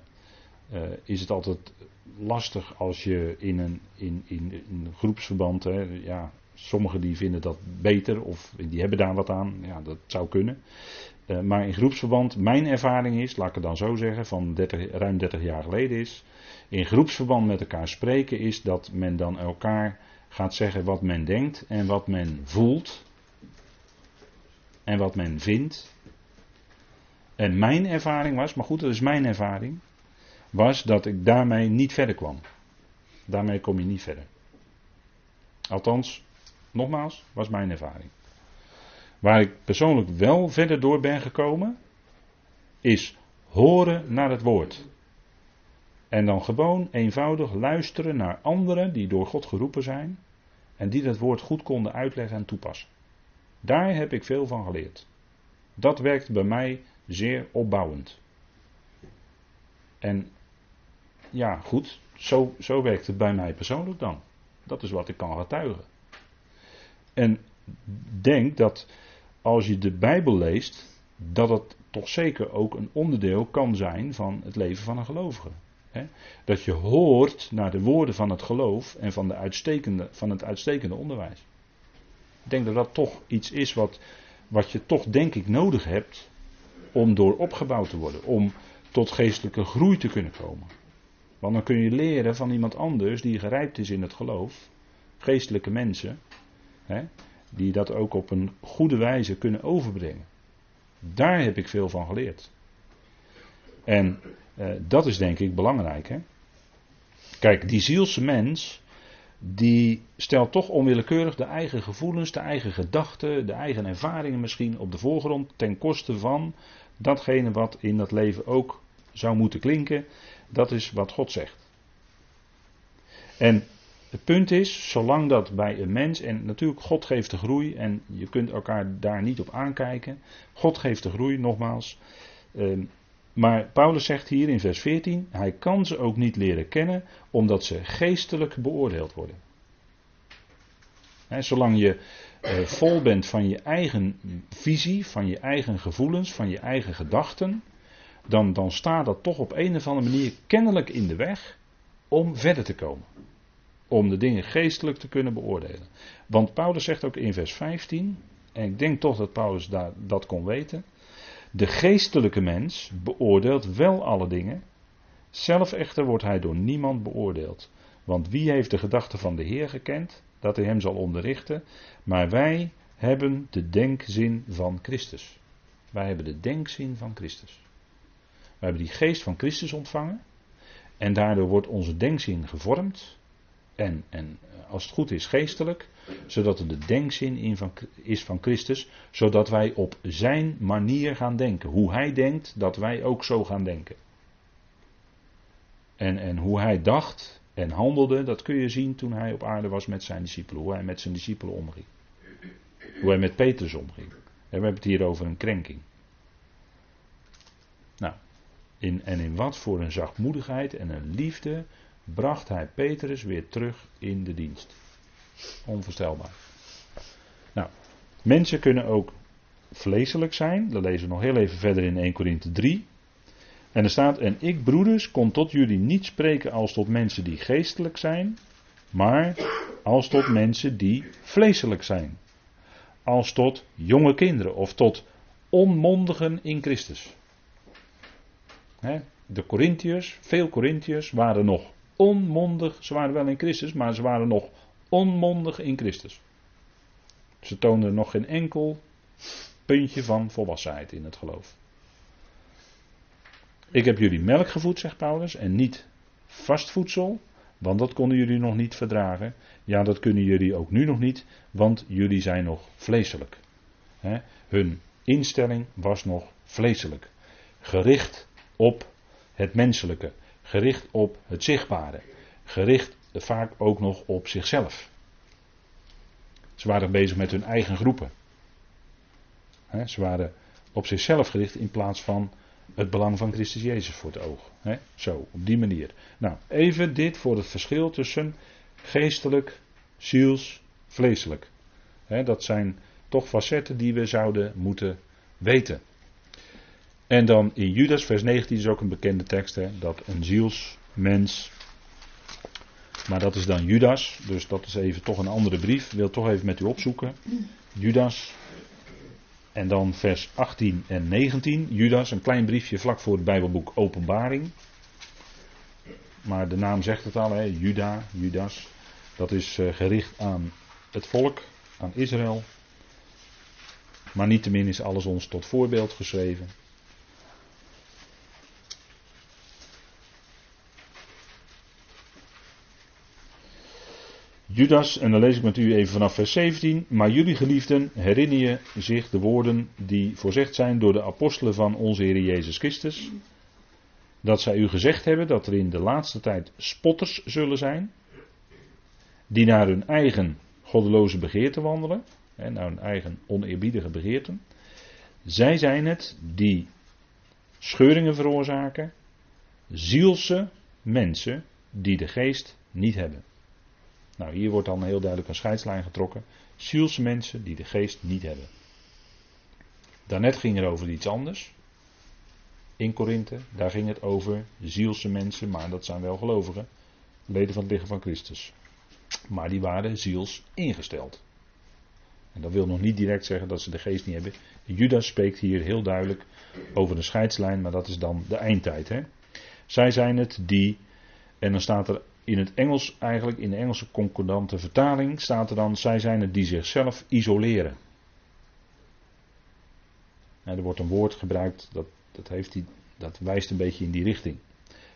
uh, is het altijd lastig als je in een, in, in, in een groepsverband, hè, ja, sommigen die vinden dat beter of die hebben daar wat aan, ja, dat zou kunnen. Uh, maar in groepsverband, mijn ervaring is, laat ik het dan zo zeggen, van 30, ruim 30 jaar geleden is, in groepsverband met elkaar spreken is dat men dan elkaar gaat zeggen wat men denkt en wat men voelt en wat men vindt en mijn ervaring was, maar goed, dat is mijn ervaring, was dat ik daarmee niet verder kwam. Daarmee kom je niet verder. Althans, nogmaals, was mijn ervaring. Waar ik persoonlijk wel verder door ben gekomen, is horen naar het woord. En dan gewoon eenvoudig luisteren naar anderen die door God geroepen zijn en die dat woord goed konden uitleggen en toepassen. Daar heb ik veel van geleerd. Dat werkt bij mij zeer opbouwend. En ja, goed, zo, zo werkt het bij mij persoonlijk dan. Dat is wat ik kan getuigen. En denk dat als je de Bijbel leest, dat het toch zeker ook een onderdeel kan zijn van het leven van een gelovige. Dat je hoort naar de woorden van het geloof en van, de uitstekende, van het uitstekende onderwijs. Ik denk dat dat toch iets is wat, wat je toch denk ik nodig hebt om door opgebouwd te worden, om tot geestelijke groei te kunnen komen. Want dan kun je leren van iemand anders die gerijpt is in het geloof, geestelijke mensen, hè, die dat ook op een goede wijze kunnen overbrengen. Daar heb ik veel van geleerd. En eh, dat is denk ik belangrijk. Hè? Kijk, die zielse mens, die stelt toch onwillekeurig de eigen gevoelens, de eigen gedachten, de eigen ervaringen misschien op de voorgrond ten koste van datgene wat in dat leven ook zou moeten klinken. Dat is wat God zegt. En het punt is, zolang dat bij een mens, en natuurlijk God geeft de groei en je kunt elkaar daar niet op aankijken. God geeft de groei, nogmaals. Ehm, maar Paulus zegt hier in vers 14, hij kan ze ook niet leren kennen omdat ze geestelijk beoordeeld worden. zolang je eh, vol bent van je eigen visie, van je eigen gevoelens, van je eigen gedachten, dan, dan staat dat toch op een of andere manier kennelijk in de weg om verder te komen. Om de dingen geestelijk te kunnen beoordelen. Want Paulus zegt ook in vers 15, en ik denk toch dat Paulus daar, dat kon weten. De geestelijke mens beoordeelt wel alle dingen. Zelf echter wordt hij door niemand beoordeeld. Want wie heeft de gedachten van de Heer gekend, dat hij hem zal onderrichten? Maar wij hebben de denkzin van Christus. Wij hebben de denkzin van Christus. We hebben die geest van Christus ontvangen. En daardoor wordt onze denkzin gevormd. En, en als het goed is, geestelijk. Zodat er de denkzin in van, is van Christus. Zodat wij op zijn manier gaan denken. Hoe hij denkt, dat wij ook zo gaan denken. En, en hoe hij dacht en handelde, dat kun je zien toen hij op aarde was met zijn discipelen. Hoe hij met zijn discipelen omging. Hoe hij met Petrus omging. En we hebben het hier over een krenking. Nou, in, en in wat voor een zachtmoedigheid en een liefde bracht hij Petrus weer terug in de dienst. Onvoorstelbaar. Nou, mensen kunnen ook vleeselijk zijn. Dat lezen we nog heel even verder in 1 Korinthe 3. En er staat: En ik, broeders, kon tot jullie niet spreken als tot mensen die geestelijk zijn, maar als tot mensen die vleeselijk zijn. Als tot jonge kinderen of tot onmondigen in Christus. De Corinthiërs, veel Corinthiërs waren nog onmondig. Ze waren wel in Christus, maar ze waren nog onmondig in Christus. Ze toonden nog geen enkel puntje van volwassenheid in het geloof. Ik heb jullie melk gevoed, zegt Paulus, en niet vast voedsel, want dat konden jullie nog niet verdragen. Ja, dat kunnen jullie ook nu nog niet, want jullie zijn nog vleeselijk. hun instelling was nog vleeselijk, gericht op het menselijke, gericht op het zichtbare, gericht vaak ook nog op zichzelf. Ze waren bezig met hun eigen groepen. ze waren op zichzelf gericht in plaats van het belang van Christus Jezus voor het oog. zo, op die manier. Nou, even dit voor het verschil tussen geestelijk, ziels, vleeselijk. dat zijn toch facetten die we zouden moeten weten. En dan in Judas, vers 19 is ook een bekende tekst, hè, dat een zielsmens. Maar dat is dan Judas, dus dat is even toch een andere brief. Wil toch even met u opzoeken. Judas. En dan vers 18 en 19. Judas, een klein briefje vlak voor het Bijbelboek Openbaring. Maar de naam zegt het al, hè, Juda, Judas. Dat is uh, gericht aan het volk, aan Israël. Maar niettemin is alles ons tot voorbeeld geschreven. Judas, en dan lees ik met u even vanaf vers 17. Maar jullie geliefden, herinner je zich de woorden die voorzegd zijn door de apostelen van onze Heer Jezus Christus. Dat zij u gezegd hebben dat er in de laatste tijd spotters zullen zijn. Die naar hun eigen goddeloze begeerte wandelen. En naar hun eigen oneerbiedige begeerten. Zij zijn het die scheuringen veroorzaken. Zielse mensen die de geest niet hebben. Nou, hier wordt dan heel duidelijk een scheidslijn getrokken. Zielse mensen die de geest niet hebben. Daarnet ging het over iets anders. In Korinthe, daar ging het over zielse mensen, maar dat zijn wel gelovigen. Leden van het lichaam van Christus. Maar die waren ziels ingesteld. En dat wil nog niet direct zeggen dat ze de geest niet hebben. Judas spreekt hier heel duidelijk over een scheidslijn, maar dat is dan de eindtijd. Hè? Zij zijn het die, en dan staat er in het Engels eigenlijk, in de Engelse concordante vertaling, staat er dan: zij zijn het die zichzelf isoleren. er wordt een woord gebruikt dat, dat, heeft die, dat wijst een beetje in die richting.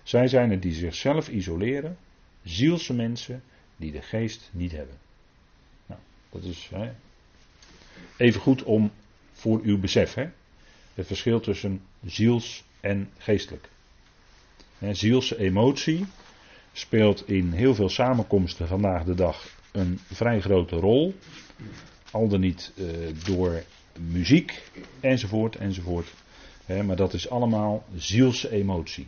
Zij zijn het die zichzelf isoleren, zielse mensen, die de geest niet hebben. Nou, dat is hè, even goed om voor uw besef. Hè, het verschil tussen ziels en geestelijk. Zielse emotie speelt in heel veel samenkomsten vandaag de dag een vrij grote rol. Al dan niet uh, door muziek enzovoort enzovoort. maar dat is allemaal zielse emotie.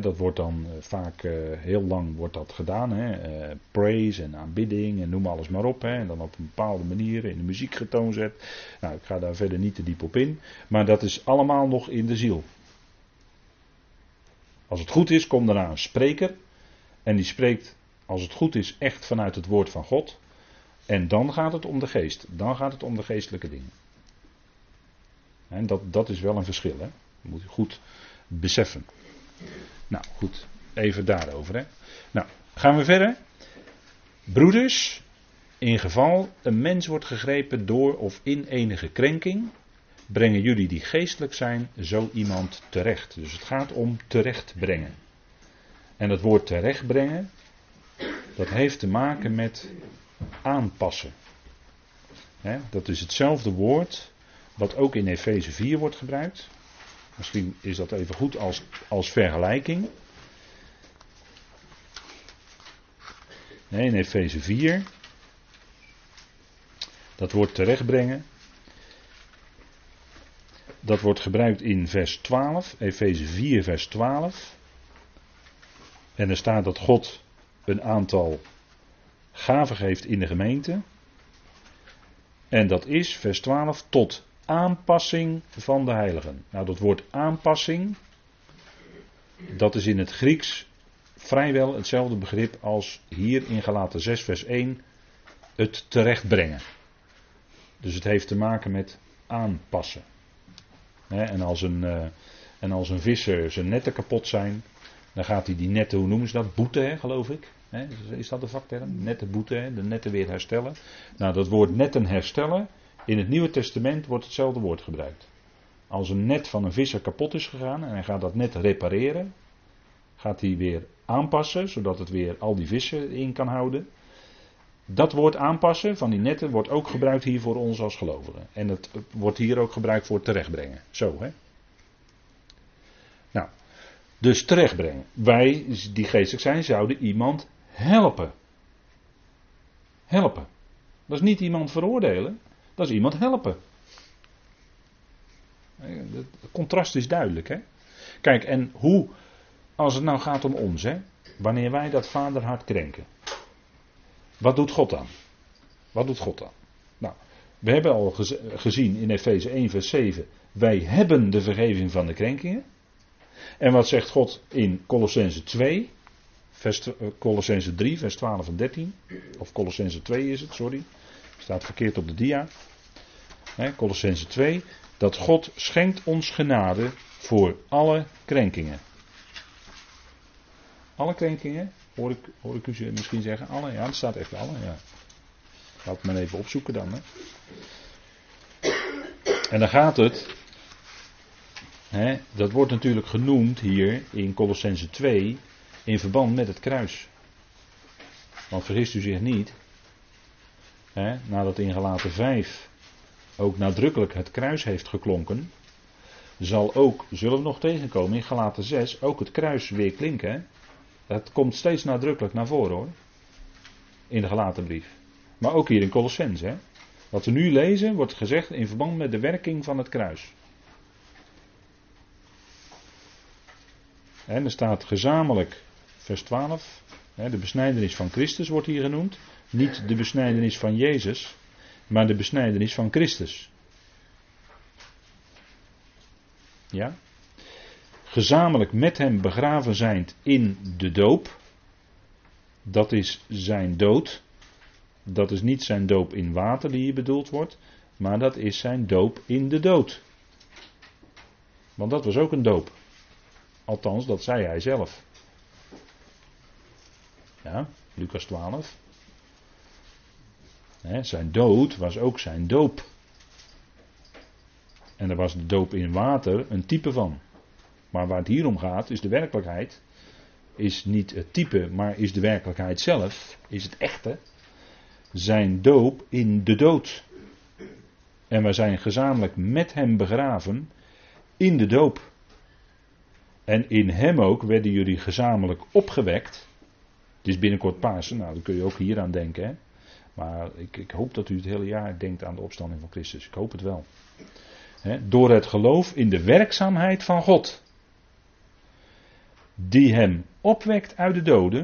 dat wordt dan uh, vaak uh, heel lang wordt dat gedaan. Praise en aanbidding en noem alles maar op. En dan op een bepaalde manier in de muziek getoond zet. Nou, ik ga daar verder niet te diep op in. Maar dat is allemaal nog in de ziel. Als het goed is, komt daarna een spreker. En die spreekt, als het goed is, echt vanuit het woord van God. En dan gaat het om de geest. Dan gaat het om de geestelijke dingen. En dat, dat is wel een verschil. Hè? Dat moet je goed beseffen. Nou goed, even daarover. Hè? Nou, gaan we verder. Broeders, in geval een mens wordt gegrepen door of in enige krenking, brengen jullie die geestelijk zijn zo iemand terecht. Dus het gaat om terechtbrengen. En het woord terechtbrengen, dat heeft te maken met aanpassen. dat is hetzelfde woord wat ook in Efeze 4 wordt gebruikt. Misschien is dat even goed als, als vergelijking. Nee, in Efeze 4. Dat woord terechtbrengen. Dat wordt gebruikt in vers 12, Efeze 4, vers 12. En er staat dat God een aantal gaven geeft in de gemeente. En dat is, vers 12, tot aanpassing van de heiligen. Nou, dat woord aanpassing, dat is in het Grieks vrijwel hetzelfde begrip als hier in Galaten 6, vers 1, het terechtbrengen. Dus het heeft te maken met aanpassen. En als een, eh, en als een visser zijn netten kapot zijn, dan gaat hij die netten, hoe noemen ze dat? Boete, geloof ik. Is dat de vakterm? Nette boete, de netten weer herstellen. Nou, dat woord netten herstellen, in het Nieuwe Testament wordt hetzelfde woord gebruikt. Als een net van een visser kapot is gegaan en hij gaat dat net repareren, gaat hij weer aanpassen, zodat het weer al die vissen in kan houden. Dat woord aanpassen van die netten wordt ook gebruikt hier voor ons als gelovigen. En het wordt hier ook gebruikt voor terechtbrengen. Zo, hè? Nou, dus terechtbrengen. Wij, die geestelijk zijn, zouden iemand helpen. Helpen. Dat is niet iemand veroordelen, dat is iemand helpen. Het contrast is duidelijk, hè? Kijk, en hoe, als het nou gaat om ons, hè? Wanneer wij dat vaderhart krenken. Wat doet God dan? Wat doet God dan? Nou, we hebben al gezien in Efeze 1, vers 7. Wij hebben de vergeving van de krenkingen. En wat zegt God in Colossense 2? Vers, eh, Colossense 3, vers 12 en 13. Of Colossense 2 is het, sorry. Staat verkeerd op de dia. Colossense 2. Dat God schenkt ons genade voor alle krenkingen. Alle krenkingen? Hoor ik, hoor ik u misschien zeggen? Alle? Ja, dat staat echt alle. Ja. Laat het maar even opzoeken dan. Hè. En dan gaat het. Hè, dat wordt natuurlijk genoemd hier in Colossense 2 in verband met het kruis. Want vergist u zich niet. Hè, nadat in Galaten 5 ook nadrukkelijk het kruis heeft geklonken. Zal ook, zullen we nog tegenkomen in Galaten 6, ook het kruis weer klinken. Dat komt steeds nadrukkelijk naar voren hoor. In de gelaten brief. Maar ook hier in Colossens. Hè? Wat we nu lezen wordt gezegd in verband met de werking van het kruis. En er staat gezamenlijk, vers 12, de besnijdenis van Christus wordt hier genoemd. Niet de besnijdenis van Jezus, maar de besnijdenis van Christus. Ja? Gezamenlijk met hem begraven zijnd in de doop. Dat is zijn dood. Dat is niet zijn doop in water die hier bedoeld wordt, maar dat is zijn doop in de dood. Want dat was ook een doop. Althans, dat zei hij zelf. Ja, Lucas 12. zijn dood was ook zijn doop. En er was de doop in water een type van. Maar waar het hier om gaat, is de werkelijkheid is niet het type, maar is de werkelijkheid zelf, is het echte. Zijn doop in de dood. En we zijn gezamenlijk met hem begraven in de doop. En in hem ook werden jullie gezamenlijk opgewekt. Het is binnenkort Pasen, nou dan kun je ook hier aan denken. Hè? Maar ik, ik, hoop dat u het hele jaar denkt aan de opstanding van Christus. Ik hoop het wel. door het geloof in de werkzaamheid van God. Die hem opwekt uit de doden.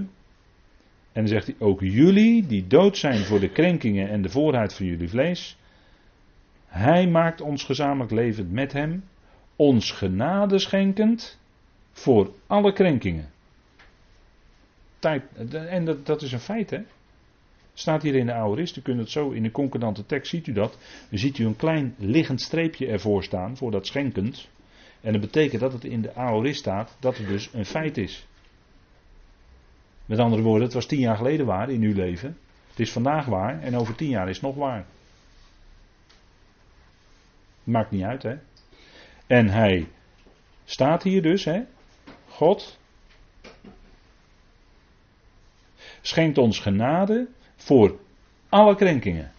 En dan zegt hij ook jullie die dood zijn voor de krenkingen en de voorheid van jullie vlees. Hij maakt ons gezamenlijk levend met hem. Ons genade schenkend voor alle krenkingen. En dat, dat is een feit hè. Staat hier in de aorist, u kunt het zo in de concordante tekst, ziet u dat. Dan ziet u een klein liggend streepje ervoor staan, voor dat schenkend. En dat betekent dat het in de aorist staat, dat het dus een feit is. Met andere woorden, het was tien jaar geleden waar in uw leven. Het is vandaag waar en over tien jaar is het nog waar. Maakt niet uit, hè. En hij staat hier dus, hè. God schenkt ons genade voor alle krenkingen.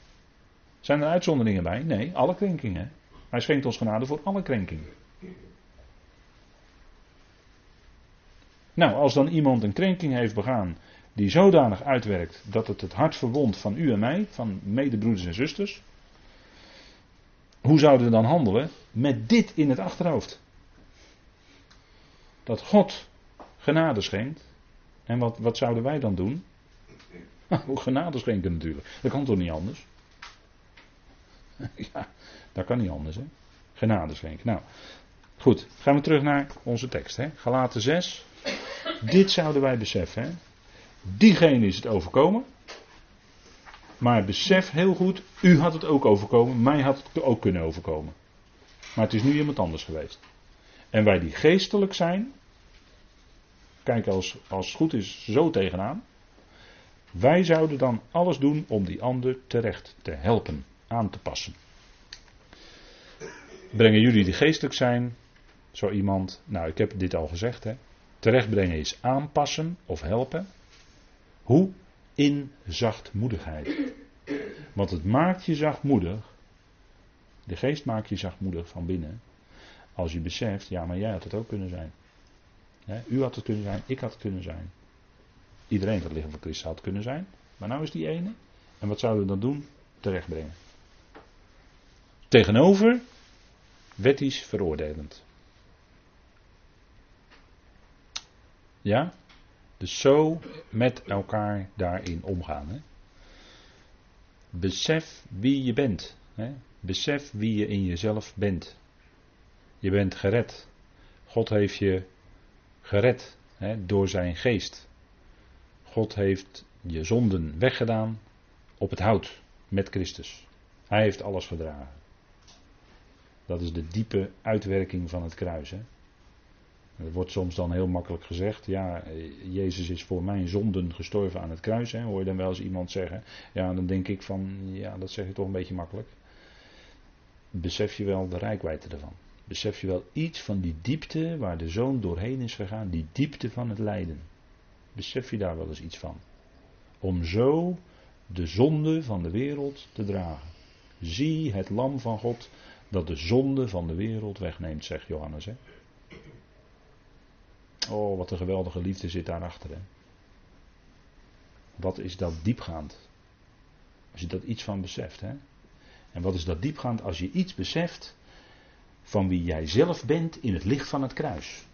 Zijn er uitzonderingen bij? Nee, alle krenkingen. Hij schenkt ons genade voor alle krenkingen. Nou, als dan iemand een krenking heeft begaan die zodanig uitwerkt dat het het hart verwondt van u en mij, van medebroeders en zusters, hoe zouden we dan handelen? Met dit in het achterhoofd. Dat God genade schenkt. En wat, wat zouden wij dan doen? Nou, genade schenken natuurlijk. Dat kan toch niet anders? ja, dat kan niet anders, hè? Genade schenken. Nou, goed. Gaan we terug naar onze tekst, hè? Galaten 6. Dit zouden wij beseffen, hè? Diegene is het overkomen. Maar besef heel goed, u had het ook overkomen, mij had het ook kunnen overkomen. Maar het is nu iemand anders geweest. En wij die geestelijk zijn, kijk als, als het goed is zo tegenaan. Wij zouden dan alles doen om die ander terecht te helpen, aan te passen. Brengen jullie die geestelijk zijn, zo iemand, nou ik heb dit al gezegd, hè, terechtbrengen is aanpassen of helpen. Hoe? In zachtmoedigheid. Want het maakt je zachtmoedig, de geest maakt je zachtmoedig van binnen, als je beseft, ja maar jij had het ook kunnen zijn. u had het kunnen zijn, ik had het kunnen zijn. Iedereen dat liggen van Christus had kunnen zijn. Maar nou is die ene. En wat zouden we dan doen? Terechtbrengen. Tegenover wettisch veroordelend. Ja? Dus zo met elkaar daarin omgaan. Hè? Besef wie je bent. Hè? Besef wie je in jezelf bent. Je bent gered. God heeft je gered hè, door zijn geest. God heeft je zonden weggedaan op het hout met Christus. Hij heeft alles gedragen. Dat is de diepe uitwerking van het kruis. Hè? Wordt soms dan heel makkelijk gezegd, ja, Jezus is voor mijn zonden gestorven aan het kruis. Hè? Hoor je dan wel eens iemand zeggen. Ja, dan denk ik van, ja, dat zeg je toch een beetje makkelijk. Besef je wel de rijkwijde ervan? Besef je wel iets van die diepte waar de zoon doorheen is gegaan, die diepte van het lijden? Besef je daar wel eens iets van? Om zo de zonde van de wereld te dragen. Zie het lam van God dat de zonde van de wereld wegneemt, zegt Johannes. Hè? Oh, wat een geweldige liefde zit daarachter. Hè? Wat is dat diepgaand? Als je dat iets van beseft. Hè? En wat is dat diepgaand als je iets beseft van wie jij zelf bent in het licht van het kruis?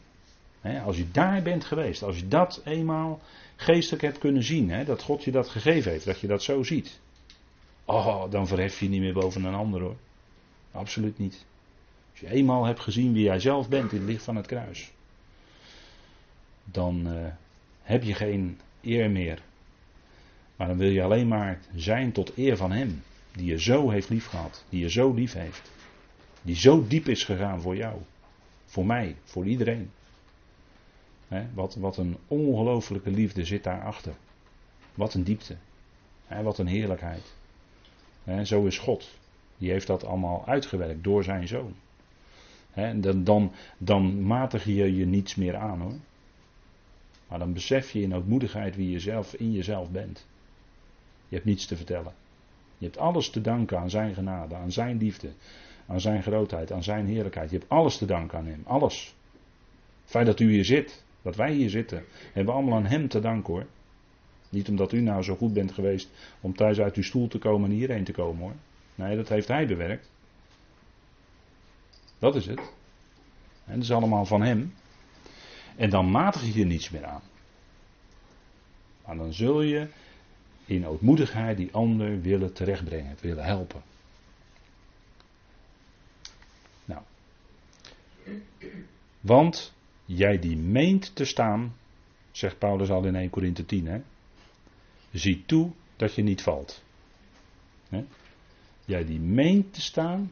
als je daar bent geweest, als je dat eenmaal geestelijk hebt kunnen zien, dat God je dat gegeven heeft, dat je dat zo ziet. Oh, dan verhef je niet meer boven een ander hoor. Absoluut niet. Als je eenmaal hebt gezien wie jij zelf bent in het licht van het kruis, dan uh, heb je geen eer meer. Maar dan wil je alleen maar zijn tot eer van Hem, die je zo heeft liefgehad, die je zo lief heeft, die zo diep is gegaan voor jou, voor mij, voor iedereen wat, wat een ongelofelijke liefde zit daarachter. Wat een diepte. wat een heerlijkheid. zo is God. Die heeft dat allemaal uitgewerkt door zijn zoon. dan, dan, dan matig je je niets meer aan hoor. Maar dan besef je in ootmoedigheid wie je zelf in jezelf bent. Je hebt niets te vertellen. Je hebt alles te danken aan zijn genade, aan zijn liefde, aan zijn grootheid, aan zijn heerlijkheid. Je hebt alles te danken aan hem. Alles. Het feit dat u hier zit, dat wij hier zitten, hebben we allemaal aan hem te danken hoor. Niet omdat u nou zo goed bent geweest om thuis uit uw stoel te komen en hierheen te komen hoor. Nee, dat heeft hij bewerkt. Dat is het. En dat is allemaal van hem. En dan matig je er niets meer aan. Maar dan zul je in ootmoedigheid die ander willen terechtbrengen, willen helpen. Nou. Want jij die meent te staan, zegt Paulus al in 1 Korinthe 10, hè, zie toe dat je niet valt. Hè? Jij die meent te staan,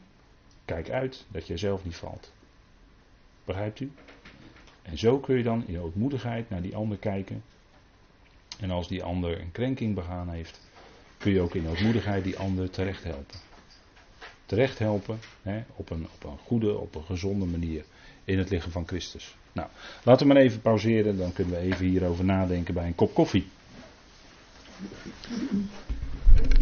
kijk uit dat je zelf niet valt. Begrijpt u? En zo kun je dan in ootmoedigheid naar die ander kijken. En als die ander een krenking begaan heeft, kun je ook in ootmoedigheid die ander terecht helpen. Terecht helpen hè, op, een, op een goede, op een gezonde manier in het lichaam van Christus. Nou, laten we maar even pauzeren, dan kunnen we even hierover nadenken bij een kop koffie.